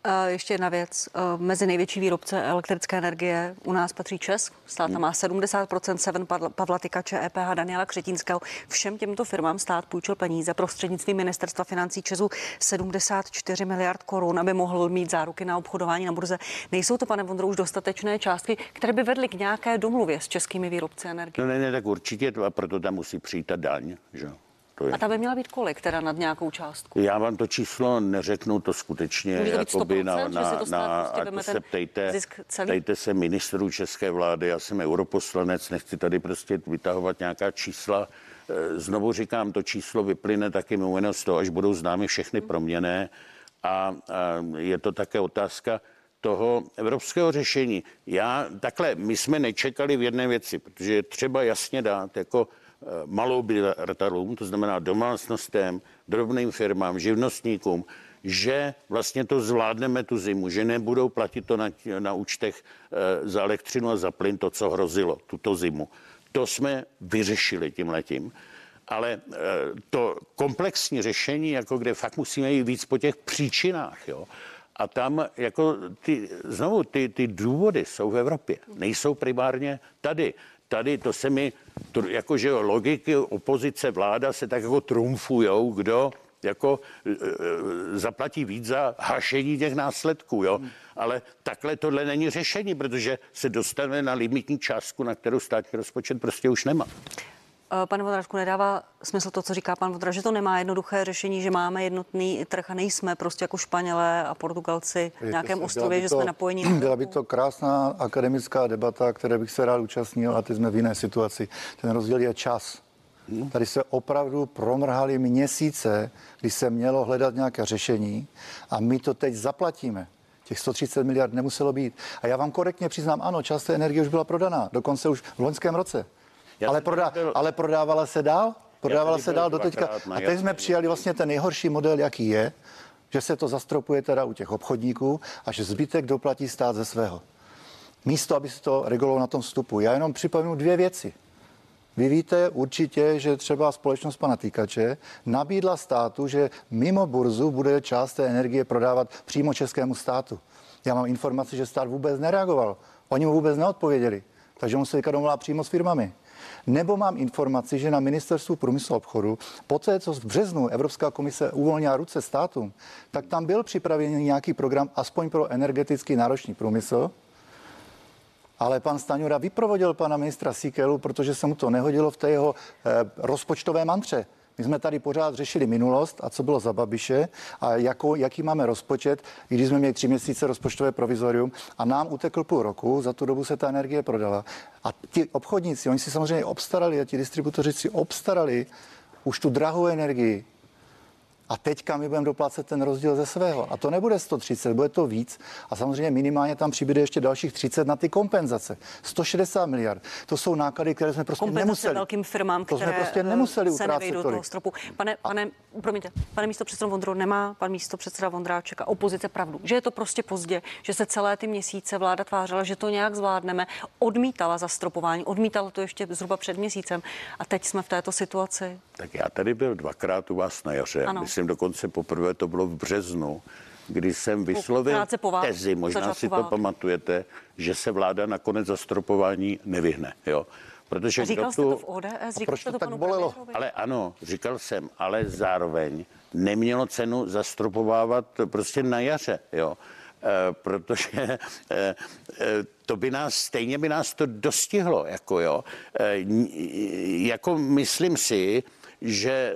Uh, ještě jedna věc. Uh, mezi největší výrobce elektrické energie u nás patří Česk. Stát tam má 70%, Seven Pavla- Tykače, EPH Daniela Křetínského. Všem těmto firmám stát půjčil peníze prostřednictvím ministerstva financí Česu 74 miliard korun, aby mohl mít záruky na obchodování na burze. Nejsou to, pane Vondro, už dostatečné částky, které by vedly k nějaké domluvě s českými výrobci energie? No ne, ne, tak určitě, to, a proto tam musí přijít ta daň, že. To je. A ta by měla být kolik, teda nad nějakou částku? Já vám to číslo neřeknu, to skutečně Může to být jakoby 100%, že si to stát prostě to se ptejte, ptejte se ministrů České vlády, já jsem europoslanec, nechci tady prostě vytahovat nějaká čísla. Eh, Znovu říkám, to číslo vyplyne taky mimo z toho, až budou známy všechny proměné a, a je to také otázka, toho evropského řešení. Já takhle, my jsme nečekali v jedné věci, protože je třeba jasně dát jako malou byratelům, to znamená domácnostem, drobným firmám, živnostníkům, že vlastně to zvládneme tu zimu, že nebudou platit to na, na účtech eh, za elektřinu a za plyn to, co hrozilo tuto zimu. To jsme vyřešili tím letím. Ale eh, to komplexní řešení, jako kde fakt musíme jít víc po těch příčinách, jo, a tam jako ty, znovu ty, ty důvody jsou v Evropě, nejsou primárně tady. Tady to se mi, jakože logiky opozice vláda se tak jako trumfujou, kdo jako e, e, zaplatí víc za hašení těch následků, jo. Ale takhle tohle není řešení, protože se dostaneme na limitní částku, na kterou státní rozpočet prostě už nemá. Eh, pane Vodražku, nedává smysl to, co říká pan Vodraž, že to nemá jednoduché řešení, že máme jednotný trh a nejsme prostě jako Španělé a Portugalci v nějakém ostrově, že jsme napojení. *clears throat* Byla by to krásná akademická debata, které bych se rád účastnil, a teď jsme v jiné situaci. Ten rozdíl je čas. Tady se opravdu promrhali měsíce, kdy se mělo hledat nějaké řešení a my to teď zaplatíme. Těch 130 miliard nemuselo být. A já vám korektně přiznám, ano, část té energie už byla prodaná, dokonce už v loňském roce. Ale, prodá, byl... ale prodávala se dál? Prodávala se dál do teďka. A teď jsme přijali vlastně ten nejhorší model, jaký je, že se to zastropuje teda u těch obchodníků a že zbytek doplatí stát ze svého. Místo, aby se to regulovalo na tom vstupu. Já jenom připomenu dvě věci. Vy víte určitě, že třeba společnost pana Týkače nabídla státu, že mimo burzu bude část té energie prodávat přímo českému státu. Já mám informaci, že stát vůbec nereagoval. Oni mu vůbec neodpověděli. Takže on se teďka domluvá přímo s firmami. Nebo mám informaci, že na ministerstvu průmyslu a obchodu, poté co v březnu Evropská komise uvolnila ruce státům, tak tam byl připravený nějaký program aspoň pro energeticky náročný průmysl, ale pan Staňura vyprovodil pana ministra Sikelu, protože se mu to nehodilo v té jeho eh, rozpočtové mantře. My jsme tady pořád řešili minulost a co bylo za Babiše a jako, jaký máme rozpočet, i když jsme měli tři měsíce rozpočtové provizorium a nám utekl půl roku, za tu dobu se ta energie prodala. A ti obchodníci, oni si samozřejmě obstarali a ti distributoři si obstarali už tu drahou energii, a teďka my budeme doplácet ten rozdíl ze svého. A to nebude 130, bude to víc. A samozřejmě minimálně tam přibude ještě dalších 30 na ty kompenzace. 160 miliard. To jsou náklady, které jsme prostě kompenzace nemuseli. velkým firmám, to které jsme prostě nemuseli se nevejdou toho stropu. Pane, pane, promiňte, pane místo předseda Vondro, nemá pan místo předseda Vondráček a opozice pravdu, že je to prostě pozdě, že se celé ty měsíce vláda tvářila, že to nějak zvládneme, odmítala zastropování, odmítala to ještě zhruba před měsícem a teď jsme v této situaci. Tak já tady byl dvakrát u vás na jaře. Ano myslím dokonce poprvé to bylo v březnu, kdy jsem vyslovil tezi, možná si to pamatujete, že se vláda nakonec zastropování nevyhne. Jo? Protože a říkal jste tu... to v ODS? Říkal proč to, to tak bolelo? Ale ano, říkal jsem, ale zároveň nemělo cenu zastropovávat prostě na jaře, jo. E, protože e, e, to by nás, stejně by nás to dostihlo, jako jo. E, jako myslím si, že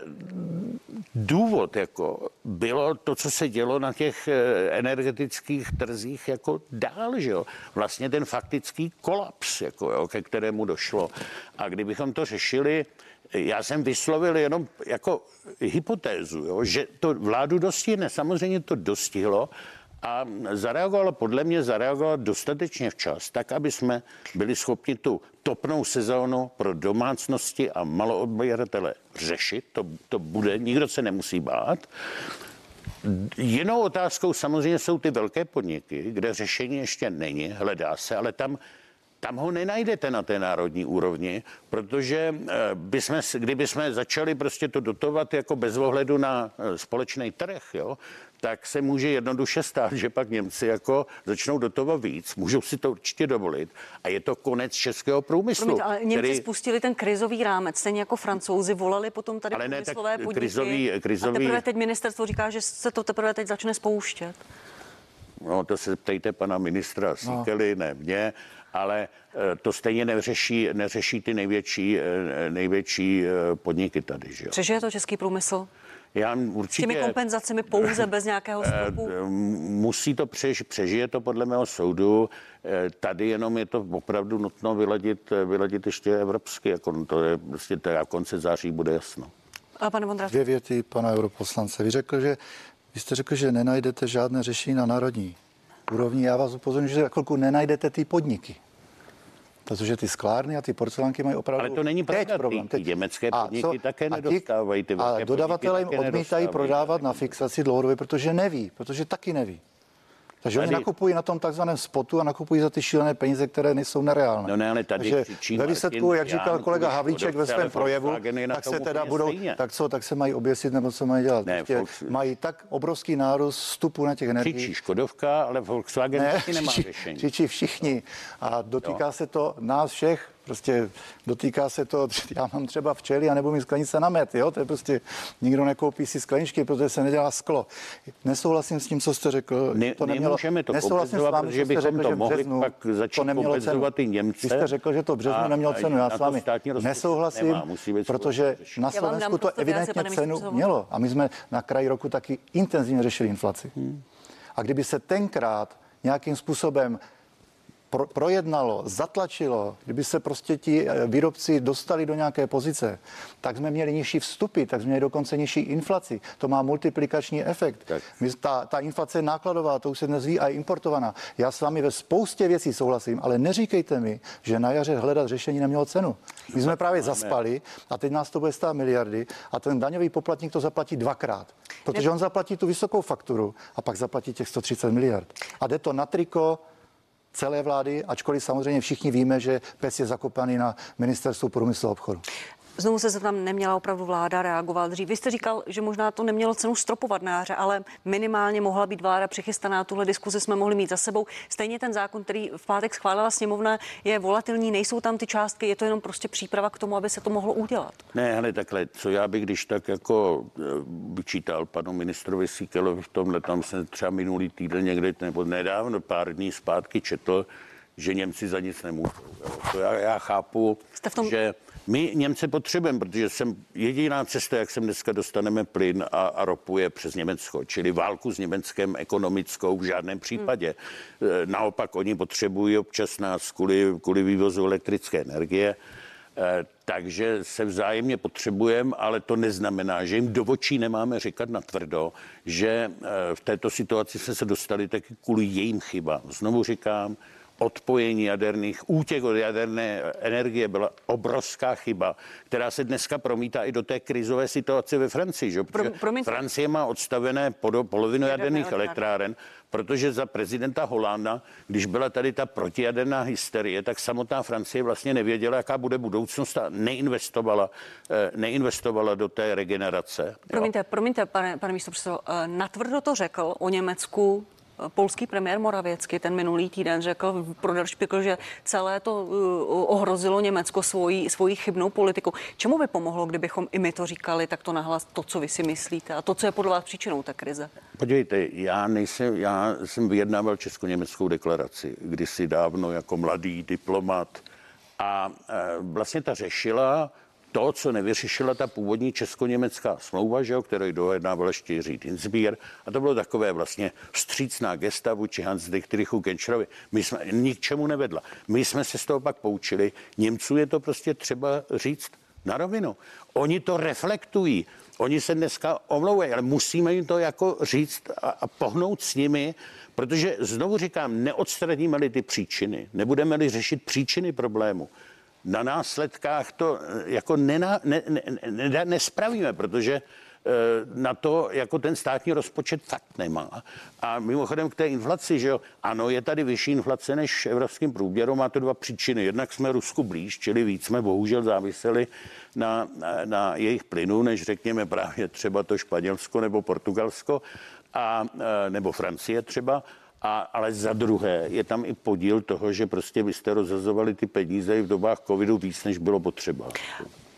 důvod jako bylo to, co se dělo na těch eh, energetických trzích jako dál, že jo? Vlastně ten faktický kolaps, jako jo, ke kterému došlo. A kdybychom to řešili, já jsem vyslovil jenom jako hypotézu, jo, že to vládu dostihne. Samozřejmě to dostihlo, a zareagovala, podle mě zareagovala dostatečně včas, tak, aby jsme byli schopni tu topnou sezónu pro domácnosti a maloodběratele řešit. To, to bude, nikdo se nemusí bát. Jinou otázkou samozřejmě jsou ty velké podniky, kde řešení ještě není, hledá se, ale tam tam ho nenajdete na té národní úrovni, protože eh, bychom, kdyby jsme začali prostě to dotovat jako bez ohledu na eh, společný trh, jo, tak se může jednoduše stát, že pak Němci jako začnou dotovat víc, můžou si to určitě dovolit a je to konec českého průmyslu. Promiňte, ale Němci který... spustili ten krizový rámec, stejně jako francouzi volali potom tady ale ne, průmyslové podniky. Krizový, krizový... A teprve teď ministerstvo říká, že se to teprve teď začne spouštět. No to se ptejte pana ministra Síkely, no. ne mě, ale eh, to stejně neřeší, neřeší ty největší, eh, největší eh, podniky tady. Že jo? Přežije to český průmysl? Já určitě... Těmi kompenzacemi pouze bez nějakého stropu? Musí to přež, přežije to podle mého soudu. Tady jenom je to opravdu nutno vyladit, vyladit ještě evropsky. Jako to je prostě teda konce září bude jasno. A pane Vondráč? Dvě věty pana europoslance. Vy řekl, že vy jste řekl, že nenajdete žádné řešení na národní úrovni. Já vás upozorňuji, že chvilku nenajdete ty podniky. Protože ty sklárny a ty porcelánky mají opravdu Ale to není pravda, problém. Teď. německé podniky a co, také nedostávají. Ty a dodavatelé jim odmítají prodávat na fixaci dlouhodobě, protože neví, protože taky neví. Takže oni Tady- nakupují na tom takzvaném spotu a nakupují za ty šílené peníze, které nejsou nereálné. No ne, ale tady Takže ve výsledku, jak říkal kolega Havlíček ve svém projevu, tak se teda budou, stejně. tak co, tak se mají oběsit nebo co mají dělat. Ne, Prostě Volks- mají tak obrovský nárůst vstupu na těch energií. Křičí Škodovka, ale Volkswagen Ne, taky nemá řešení. křičí všichni. A dotýká se to nás všech. Prostě dotýká se to, *laughs* já mám třeba včely a nebo mi sklenice na met, jo? To je prostě, nikdo nekoupí si skleničky, protože se nedělá sklo. Nesouhlasím s tím, co jste řekl. Ne- nemůžeme to nesouhlasím s vámi, protože že bychom řekl, to mohli březnu pak začít to nemělo kompenzovat cenu. i Němce. Vy jste řekl, že to březnu A- nemělo a cenu. Já s to vámi nesouhlasím, nemá, protože na Slovensku to evidentně cenu mělo. A my jsme na kraji roku taky intenzivně řešili inflaci. Hmm. A kdyby se tenkrát nějakým způsobem pro, projednalo, zatlačilo, kdyby se prostě ti eh, výrobci dostali do nějaké pozice, tak jsme měli nižší vstupy, tak jsme měli dokonce nižší inflaci. To má multiplikační efekt. Tak. My, ta, ta inflace je nákladová, to už se dnes ví a je importovaná. Já s vámi ve spoustě věcí souhlasím, ale neříkejte mi, že na jaře hledat řešení nemělo cenu. My jsme právě zaspali a teď nás to bude stát miliardy a ten daňový poplatník to zaplatí dvakrát. Protože on zaplatí tu vysokou fakturu a pak zaplatí těch 130 miliard. A jde to na triko celé vlády, ačkoliv samozřejmě všichni víme, že pes je zakopaný na ministerstvu průmyslu a obchodu. Znovu se tam neměla opravdu vláda reagovat dřív. Vy jste říkal, že možná to nemělo cenu stropovat na jaře, ale minimálně mohla být vláda přichystaná. Tuhle diskuzi jsme mohli mít za sebou. Stejně ten zákon, který v pátek schválila sněmovna, je volatilní, nejsou tam ty částky, je to jenom prostě příprava k tomu, aby se to mohlo udělat. Ne, hele, takhle, co já bych když tak jako eh, vyčítal panu ministrovi Síkelovi v tomhle, tam jsem třeba minulý týden někdy, nebo nedávno, pár dní zpátky četl, že Němci za nic nemůžou. Jo. To já, já chápu, Jste v tom- že my Němce potřebujeme, protože jsem jediná cesta, jak sem dneska dostaneme plyn a, a ropu je přes Německo, čili válku s Německem ekonomickou v žádném případě. Hmm. Naopak oni potřebují občas nás kvůli, kvůli vývozu elektrické energie. Eh, Takže se vzájemně potřebujeme, ale to neznamená, že jim do očí nemáme říkat na tvrdo, že eh, v této situaci jsme se dostali taky kvůli jejím chybám. Znovu říkám, odpojení jaderných, útěk od jaderné energie byla obrovská chyba, která se dneska promítá i do té krizové situace ve Francii. Že? Pro- promiňte. Francie má odstavené podo- polovinu jaderných elektráren, protože za prezidenta Holanda, když byla tady ta protijaderná hysterie, tak samotná Francie vlastně nevěděla, jaká bude budoucnost a neinvestovala, eh, neinvestovala do té regenerace. jo. Promiňte, promiňte, pane, pane místo natvrdo to řekl o Německu eh, polský premiér Moravěcky ten minulý týden řekl pro Der Spiegel, že celé to uh, ohrozilo Německo svojí, svojí chybnou politiku. Čemu by pomohlo, kdybychom i my to říkali takto nahlas, to, co vy si myslíte a to, co je podle vás příčinou té krize? Podívejte, já nejsem, já jsem vyjednával česko-německou deklaraci kdysi dávno jako mladý diplomat a e, vlastně ta řešila to, co nevyřešila ta původní česko-německá smlouva, že jo, kterou dojednával ještě Jiří Dinsbier. A to bylo takové vlastně vstřícná gesta vůči Hans Dietrichu Genscherovi. My jsme ni k čemu nevedla. My jsme se z toho pak poučili. Němců je to prostě třeba říct na rovinu. Oni to reflektují. Oni se dneska omlouvají, ale musíme jim to jako říct a, a pohnout s nimi, protože znovu říkám, neodstraníme-li ty příčiny, nebudeme-li řešit příčiny problému, na následkách to eh, jako nena, ne, ne, ne, nespravíme, protože eh, na to jako ten státní rozpočet fakt nemá. A mimochodem k té inflaci, že jo, ano, je tady vyšší inflace než v evropském průměru, má to dva příčiny. Jednak jsme Rusku blíž, čili víc jsme bohužel záviseli na, na, na jejich plynu, než řekněme právě třeba to Španělsko nebo Portugalsko, a, eh, nebo Francie třeba. A, ale za druhé je tam i podíl toho, že prostě vy jste rozhazovali ty peníze i v dobách covidu víc, než bylo potřeba.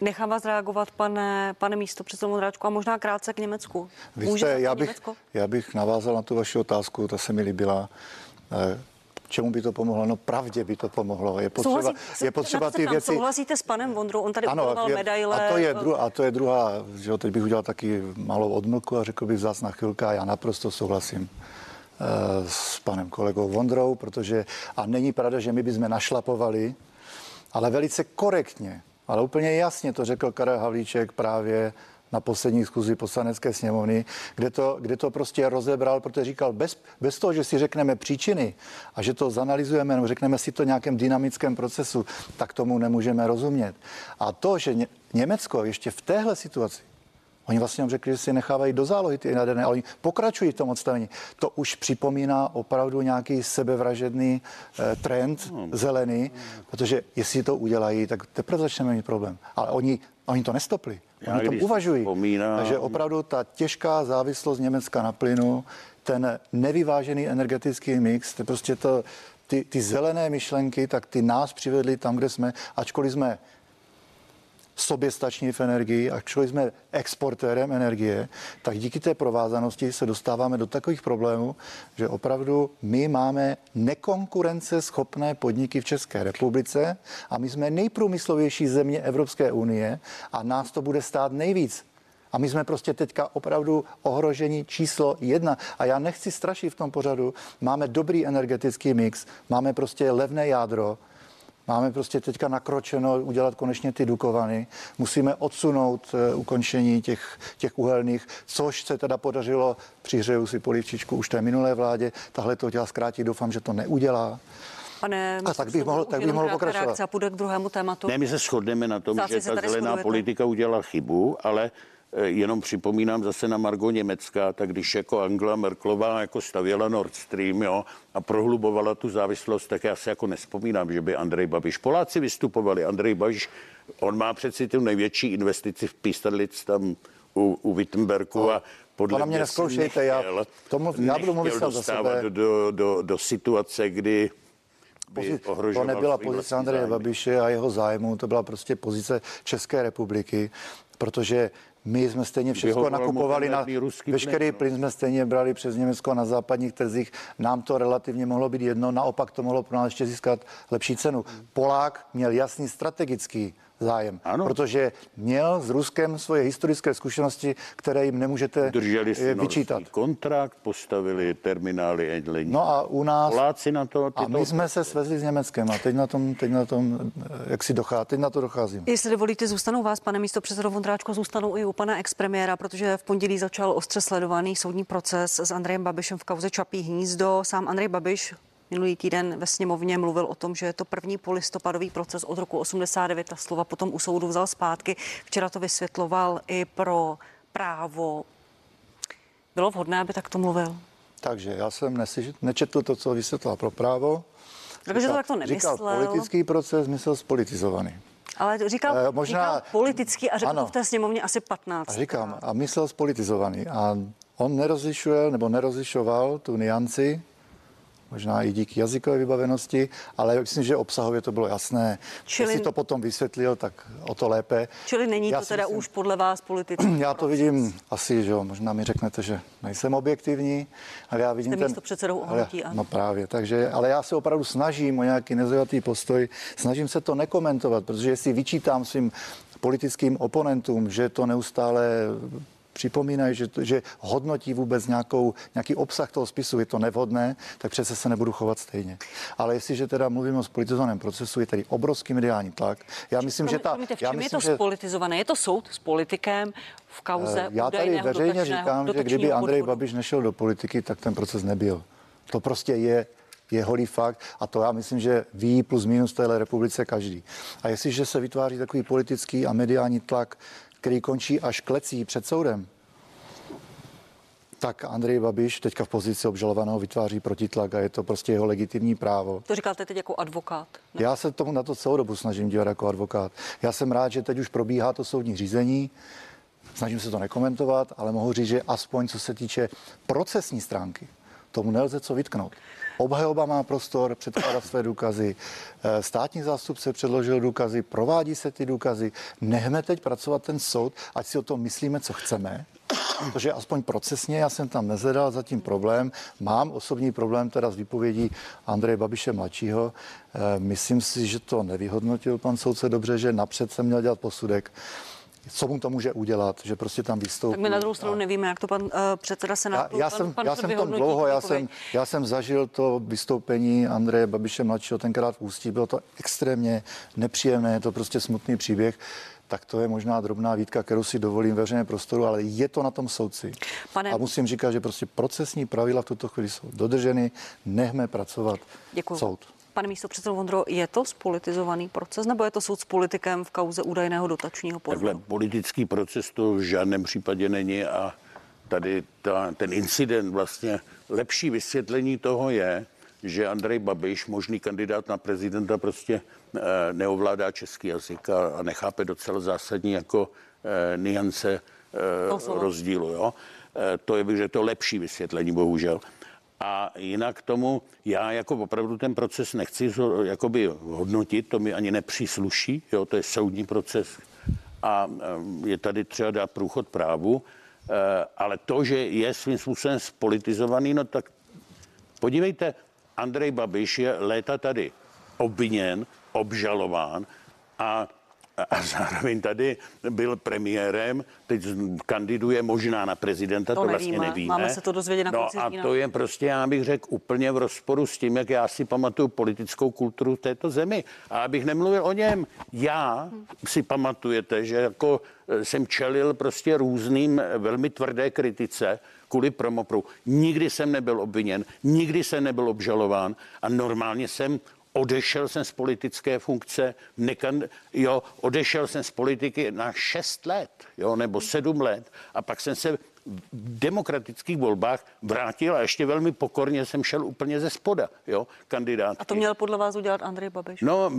Nechám vás reagovat, pane, pane místo předsedo Modráčku, a možná krátce k Německu. Vy jste, já, bych, Německo? já bych navázal na tu vaši otázku, ta se mi líbila. Eh, Čemu by to pomohlo? No pravdě by to pomohlo. Je potřeba, Souhlasí- je potřeba na ty věci... Souhlasíte s panem Vondrou? On tady ano, je, medaile. a, to je dru, a to je druhá, že jo, teď bych udělal taky malou odmlku a řekl bych vzácná chvilka, já naprosto souhlasím s panem kolegou Vondrou, protože a není pravda, že my bychom našlapovali, ale velice korektně, ale úplně jasně to řekl Karel Havlíček právě na poslední schůzi poslanecké sněmovny, kde to, kde to prostě rozebral, protože říkal, bez, bez toho, že si řekneme příčiny a že to zanalizujeme, nebo řekneme si to nějakém dynamickém procesu, tak tomu nemůžeme rozumět. A to, že Ně- Německo ještě v téhle situaci Oni vlastně řekli, že si nechávají do zálohy ty jaderné, ale oni pokračují v tom odstavení. To už připomíná opravdu nějaký sebevražedný eh, trend No. zelený, protože jestli to udělají, tak teprve začneme mít problém. Ale oni, oni to nestopli. Oni to uvažují. vzpomínám- Takže opravdu ta těžká závislost Německa na plynu, ten nevyvážený energetický mix, to prostě to, ty, ty zelené myšlenky, tak ty nás přivedly tam, kde jsme, ačkoliv jsme soběstační v energii, ačkoliv jsme exportérem energie, tak díky té provázanosti se dostáváme do takových problémů, že opravdu my máme nekonkurenceschopné podniky v České republice a my jsme nejprůmyslovější země Evropské unie a nás to bude stát nejvíc. A my jsme prostě teďka opravdu ohrožení číslo jedna. A já nechci strašit v tom pořadu. Máme dobrý energetický mix, máme prostě levné jádro, Máme prostě teďka nakročeno udělat konečně ty dukovany. Musíme odsunout uh, ukončení těch, těch uhelných, což se teda podařilo, přihřeju si polivčičku už té minulé vládě. Tahle to dělá zkrátit, doufám, že to neudělá. Pane, A tak bych mohl- tak bych mohl pokračovat. reakce A půjde k druhému tématu. Ne, my se shodneme na tom, Zase že ta zelená shodujete. politika udělala chybu, ale eh, jenom připomínám zase na Margo Německa, tak když jako Angela Merklová jako stavěla Nord Stream jo, a prohlubovala tu závislost, tak já si jako nespomínám, že by Andrej Babiš, Poláci vystupovali, Andrej Babiš, on má přeci tu největší investici v Pístadlic tam u, u Wittenbergu a podle to na mě si nezkoušejte, já tomu- já budu mluvit za sebe. do, do, do situace, kdy by to nebyla pozice Andreje. Babiše a jeho zájmu, to byla prostě pozice České republiky, protože my jsme stejně všechno nakupovali na veškerý plyn, no. plyn jsme stejně brali přes Německo na západních trzích. Nám to relativně mohlo být jedno, naopak to mohlo pro nás ještě získat lepší cenu. Polák měl jasný strategický zájem, Ano. protože měl s Ruskem svoje historické zkušenosti, které jim nemůžete Drželi si eh, vyčítat. kontrakt, postavili terminály LNG. No a u nás Poláci na to... a my jsme se svezli s Německem a teď na tom, teď na tom, eh, jak si dochází, teď na to docházím. Jestli dovolíte, zůstanou vás, pane místo předsedo Vondráčko, zůstanou i u pana expremiéra, protože v pondělí začal ostře sledovaný soudní proces s Andrejem Babišem v kauze Čapí hnízdo. Sám Andrej Babiš minulý týden ve sněmovně mluvil o tom, že je to první polistopadový proces od roku 89 a slova potom u soudu vzal zpátky. Včera to vysvětloval i pro právo. Bylo vhodné, aby takto mluvil? Takže já jsem nesi, nečetl to, co vysvětlila pro právo. Takže to takto Říkal nemyslel. politický proces, myslel spolitizovaný. Ale říkal, možná, možná- říkal politický a řekl Ano. to v té sněmovně asi 15. A říkám, a myslel spolitizovaný. A on nerozlišuje, nebo nerozlišoval tu nianci, možná i díky jazykové vybavenosti, ale myslím, že obsahově to bylo jasné. Čili- Jestli to potom vysvětlil, tak o to lépe. Čili není Já to si teda myslím- už podle vás politický *clears throat* Já to vidím asi, že jo, možná mi řeknete, že nejsem objektivní, ale já vidím Jste ten... místopředsedou ale, hnutí ANO. No právě, takže, ale já se opravdu snažím o nějaký nezaujatý postoj, snažím se to nekomentovat, protože jestli vyčítám svým politickým oponentům, že to neustále připomínají, že, že hodnotí vůbec nějakou, nějaký obsah toho spisu, je to nevhodné, tak přece se nebudu chovat stejně. Ale jestliže teda mluvíme o spolitizovaném procesu, je tady obrovský mediální tlak. Já myslím, že ta... Promiňte, v já čem je myslím, to že, spolitizované? Je to soud s politikem v kauze Eh, Já tady veřejně říkám, že kdyby Andrej podvodu. Babiš nešel do politiky, tak ten proces nebyl. To prostě je je holý fakt a to já myslím, že ví plus minus v téhle republice každý. A jestliže se vytváří takový politický a mediální tlak, který končí až klecí před soudem, tak Andrej Babiš teďka v pozici obžalovaného vytváří protitlak a je to prostě jeho legitimní právo. To říkáte teď jako advokát. Ne? Já se tomu na to celou dobu snažím dívat jako advokát. Já jsem rád, že teď už probíhá to soudní řízení. Snažím se to nekomentovat, ale mohu říct, že aspoň co se týče procesní stránky, tomu nelze co vytknout. Obhajoba má prostor předkládat své důkazy, eh, státní zástupce předložil důkazy, provádí se ty důkazy. Nechme teď pracovat ten soud, ať si o tom myslíme, co chceme, protože aspoň procesně já jsem tam nezvedal zatím problém. Mám osobní problém teda s výpovědí Andreje Babiše mladšího. Eh, Myslím si, že to nevyhodnotil pan soudce dobře, že napřed jsem měl dělat posudek co mu to může udělat, že prostě tam vystoupí. Tak my na druhou stranu a- nevíme, jak to pan uh, předseda já, Senátu. já, pan, jsem, pan já jsem vyhodnotí dlouho, já jsem, já jsem zažil to vystoupení Andreje Babiše mladšího tenkrát v Ústí, bylo to extrémně nepříjemné, je to prostě smutný příběh, tak to je možná drobná výtka, kterou si dovolím ve veřejném prostoru, ale je to na tom soudci. Pane- A musím říkat, že prostě procesní pravidla v tuto chvíli jsou dodrženy, nechme pracovat Děkuju. soud. Pane místo předsedo Vondro, je to spolitizovaný proces nebo je to soud s politikem v kauze údajného dotačního podvodu? Takhle politický proces to v žádném případě není a tady ta, ten incident vlastně lepší vysvětlení toho je, že Andrej Babiš, možný kandidát na prezidenta, prostě e, neovládá český jazyk a, a nechápe docela zásadní jako e, niance e, rozdílu. Jo? To je, že to lepší vysvětlení, bohužel. A jinak tomu já jako opravdu ten proces nechci jakoby hodnotit, to mi ani nepřísluší, jo, to je soudní proces a je tady třeba dát průchod právu, ale to, že je svým způsobem spolitizovaný, no tak podívejte, Andrej Babiš je léta tady obviněn, obžalován a a zároveň tady byl premiérem, teď kandiduje možná na prezidenta, to, to vlastně nevíme. Máme se to dozvědět na no konci a to je prostě, já bych řekl, úplně v rozporu s tím, jak já si pamatuju politickou kulturu této zemi. A abych nemluvil o něm, já si pamatujete, že jako eh, jsem čelil prostě různým eh, velmi tvrdé kritice kvůli promopru. Nikdy jsem nebyl obviněn, nikdy jsem nebyl obžalován a normálně jsem odešel jsem z politické funkce, nekan, jo, odešel jsem z politiky na 6 let, jo, nebo 7 let a pak jsem se v demokratických volbách vrátil a ještě velmi pokorně jsem šel úplně ze spoda, jo, kandidát. A to měl podle vás udělat Andrej Babiš? No,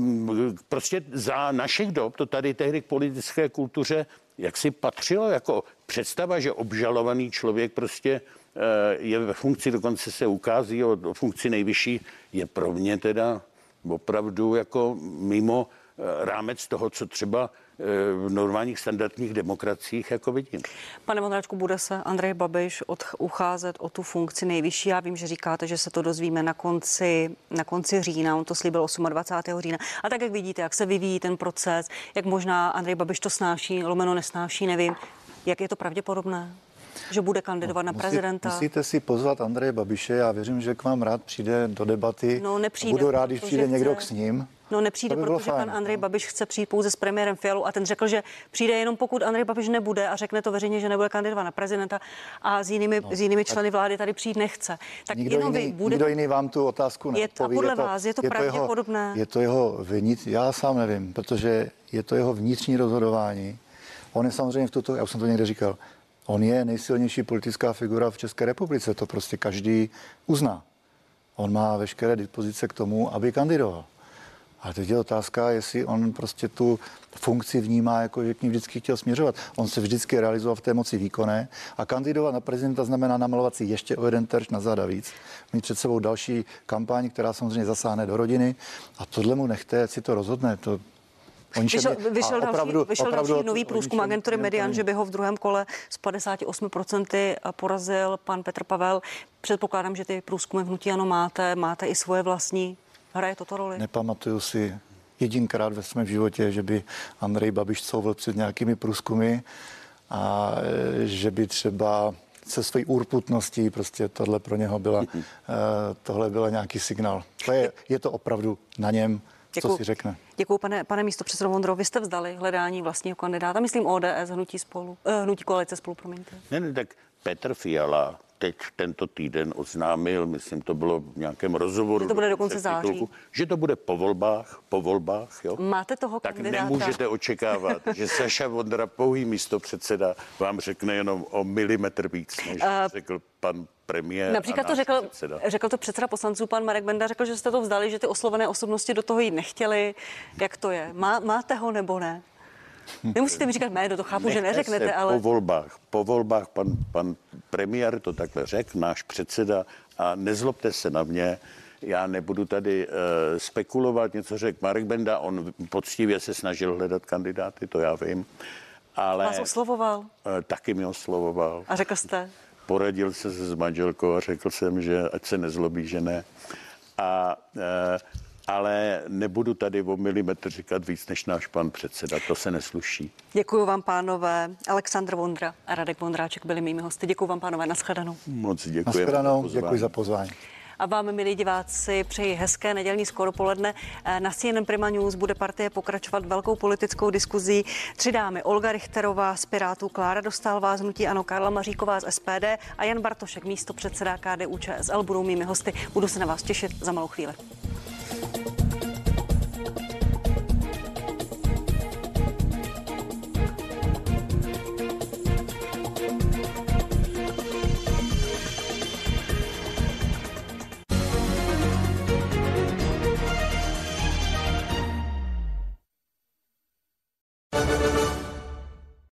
prostě za našich dob to tady tehdy k politické kultuře jak si patřilo jako představa, že obžalovaný člověk prostě eh, je ve funkci, dokonce se ukází o, o funkci nejvyšší, je pro mě teda opravdu jako mimo eh, rámec toho, co třeba eh, v normálních standardních demokraciích jako vidím. Pane Mondráčku, bude se Andrej Babiš od, ucházet o tu funkci nejvyšší? Já vím, že říkáte, že se to dozvíme na konci, na konci října, on to slíbil 28. října. A tak, jak vidíte, jak se vyvíjí ten proces, jak možná Andrej Babiš to snáší, lomeno nesnáší, nevím. Jak je to pravděpodobné? Že bude kandidovat no, na prezidenta. Musíte si pozvat Andreje Babiše, já věřím, že k vám rád přijde do debaty. No, nepřijde, Budu rád, když přijde chce... někdo k ním. No nepřijde, by protože fajn, pan Andrej no. Babiš chce přijít pouze s premiérem Fialou a ten řekl, že přijde jenom pokud Andrej Babiš nebude a řekne to veřejně, že nebude kandidovat na prezidenta a s jinými, no, s jinými členy vlády tady přijít nechce. Tak nikdo jenom jiný, vy bude... nikdo jiný vám tu otázku neodpoví. Je, a podle je to, vás je to je pravděpodobné? To jeho, je to jeho vnitř, já sám nevím, protože je to jeho vnitřní rozhodování. On je samozřejmě v tuto, já už jsem to někde říkal, On je nejsilnější politická figura v České republice, to prostě každý uzná. On má veškeré dispozice k tomu, aby kandidoval. A teď je otázka, jestli on prostě tu funkci vnímá, jako že k ní vždycky chtěl směřovat. On se vždycky realizoval v té moci výkonné a kandidovat na prezidenta znamená namalovat si ještě o jeden terč na záda víc. Mít před sebou další kampaň, která samozřejmě zasáhne do rodiny a tohle mu nechte, si to rozhodne. To vyšel, vyšel, další, opravdu, vyšel opravdu, další nový průzkum agentury Median, že by ho v druhém kole z 58% porazil pan Petr Pavel. Předpokládám, že ty průzkumy hnutí ano máte, máte i svoje vlastní. Hraje toto roli? Nepamatuju si jedinkrát ve svém životě, že by Andrej Babiš couvil před nějakými průzkumy a e, že by třeba se svojí urputností, prostě tohle pro něho byla, e, tohle byla nějaký signál. To je, je to opravdu na něm Děkuju. co si řekne. Děkuji, pane, pane místo předsedo Vondro. Vy jste vzdali hledání vlastního kandidáta, myslím ODS, hnutí spolu, uh, hnutí koalice spolu, promiňte. Ne, ne, tak Petr Fiala teď tento týden oznámil, myslím, to bylo v nějakém rozhovoru. Že to bude dokonce září. Titulku, že to bude po volbách, po volbách, jo. Máte toho tak kandidáta? nemůžete očekávat, že Saša Vondra, pouhý místo předseda, vám řekne jenom o milimetr víc, než uh, řekl pan premiér. Například to řekl, předseda. řekl to předseda poslanců, pan Marek Benda, řekl, že jste to vzdali, že ty oslovené osobnosti do toho jít nechtěli. Jak to je? Má, máte ho nebo ne? Nemusíte mi říkat jméno, to chápu, Nechte že neřeknete, ale... Po volbách, po volbách pan, pan premiér to takhle řekl, náš předseda, a nezlobte se na mě, já nebudu tady uh, spekulovat, něco řekl Marek Benda, on poctivě se snažil hledat kandidáty, to já vím. Ale, Vás oslovoval? Uh, taky mi oslovoval. A řekl jste? Poradil se s manželkou a řekl jsem, že ať se nezlobí, že ne. A uh, ale nebudu tady o milimetr říkat víc než náš pan předseda, to se nesluší. Děkuji vám, pánové. Aleksandr Vondra a Radek Vondráček byli mými hosty. Děkuji vám, pánové, nashledanou. Moc děkuji. Nashledanou, děkuji za pozvání. A vám, milí diváci, přeji hezké nedělní skoro poledne. Na CNN Prima News bude partie pokračovat velkou politickou diskuzí. Tři dámy Olga Richterová z Pirátů, Klára Dostálová z Hnutí Ano, Karla Maříková z SPD a Jan Bartošek, místo předseda KDU ČSL, budou mými hosty. Budu se na vás těšit za malou chvíli.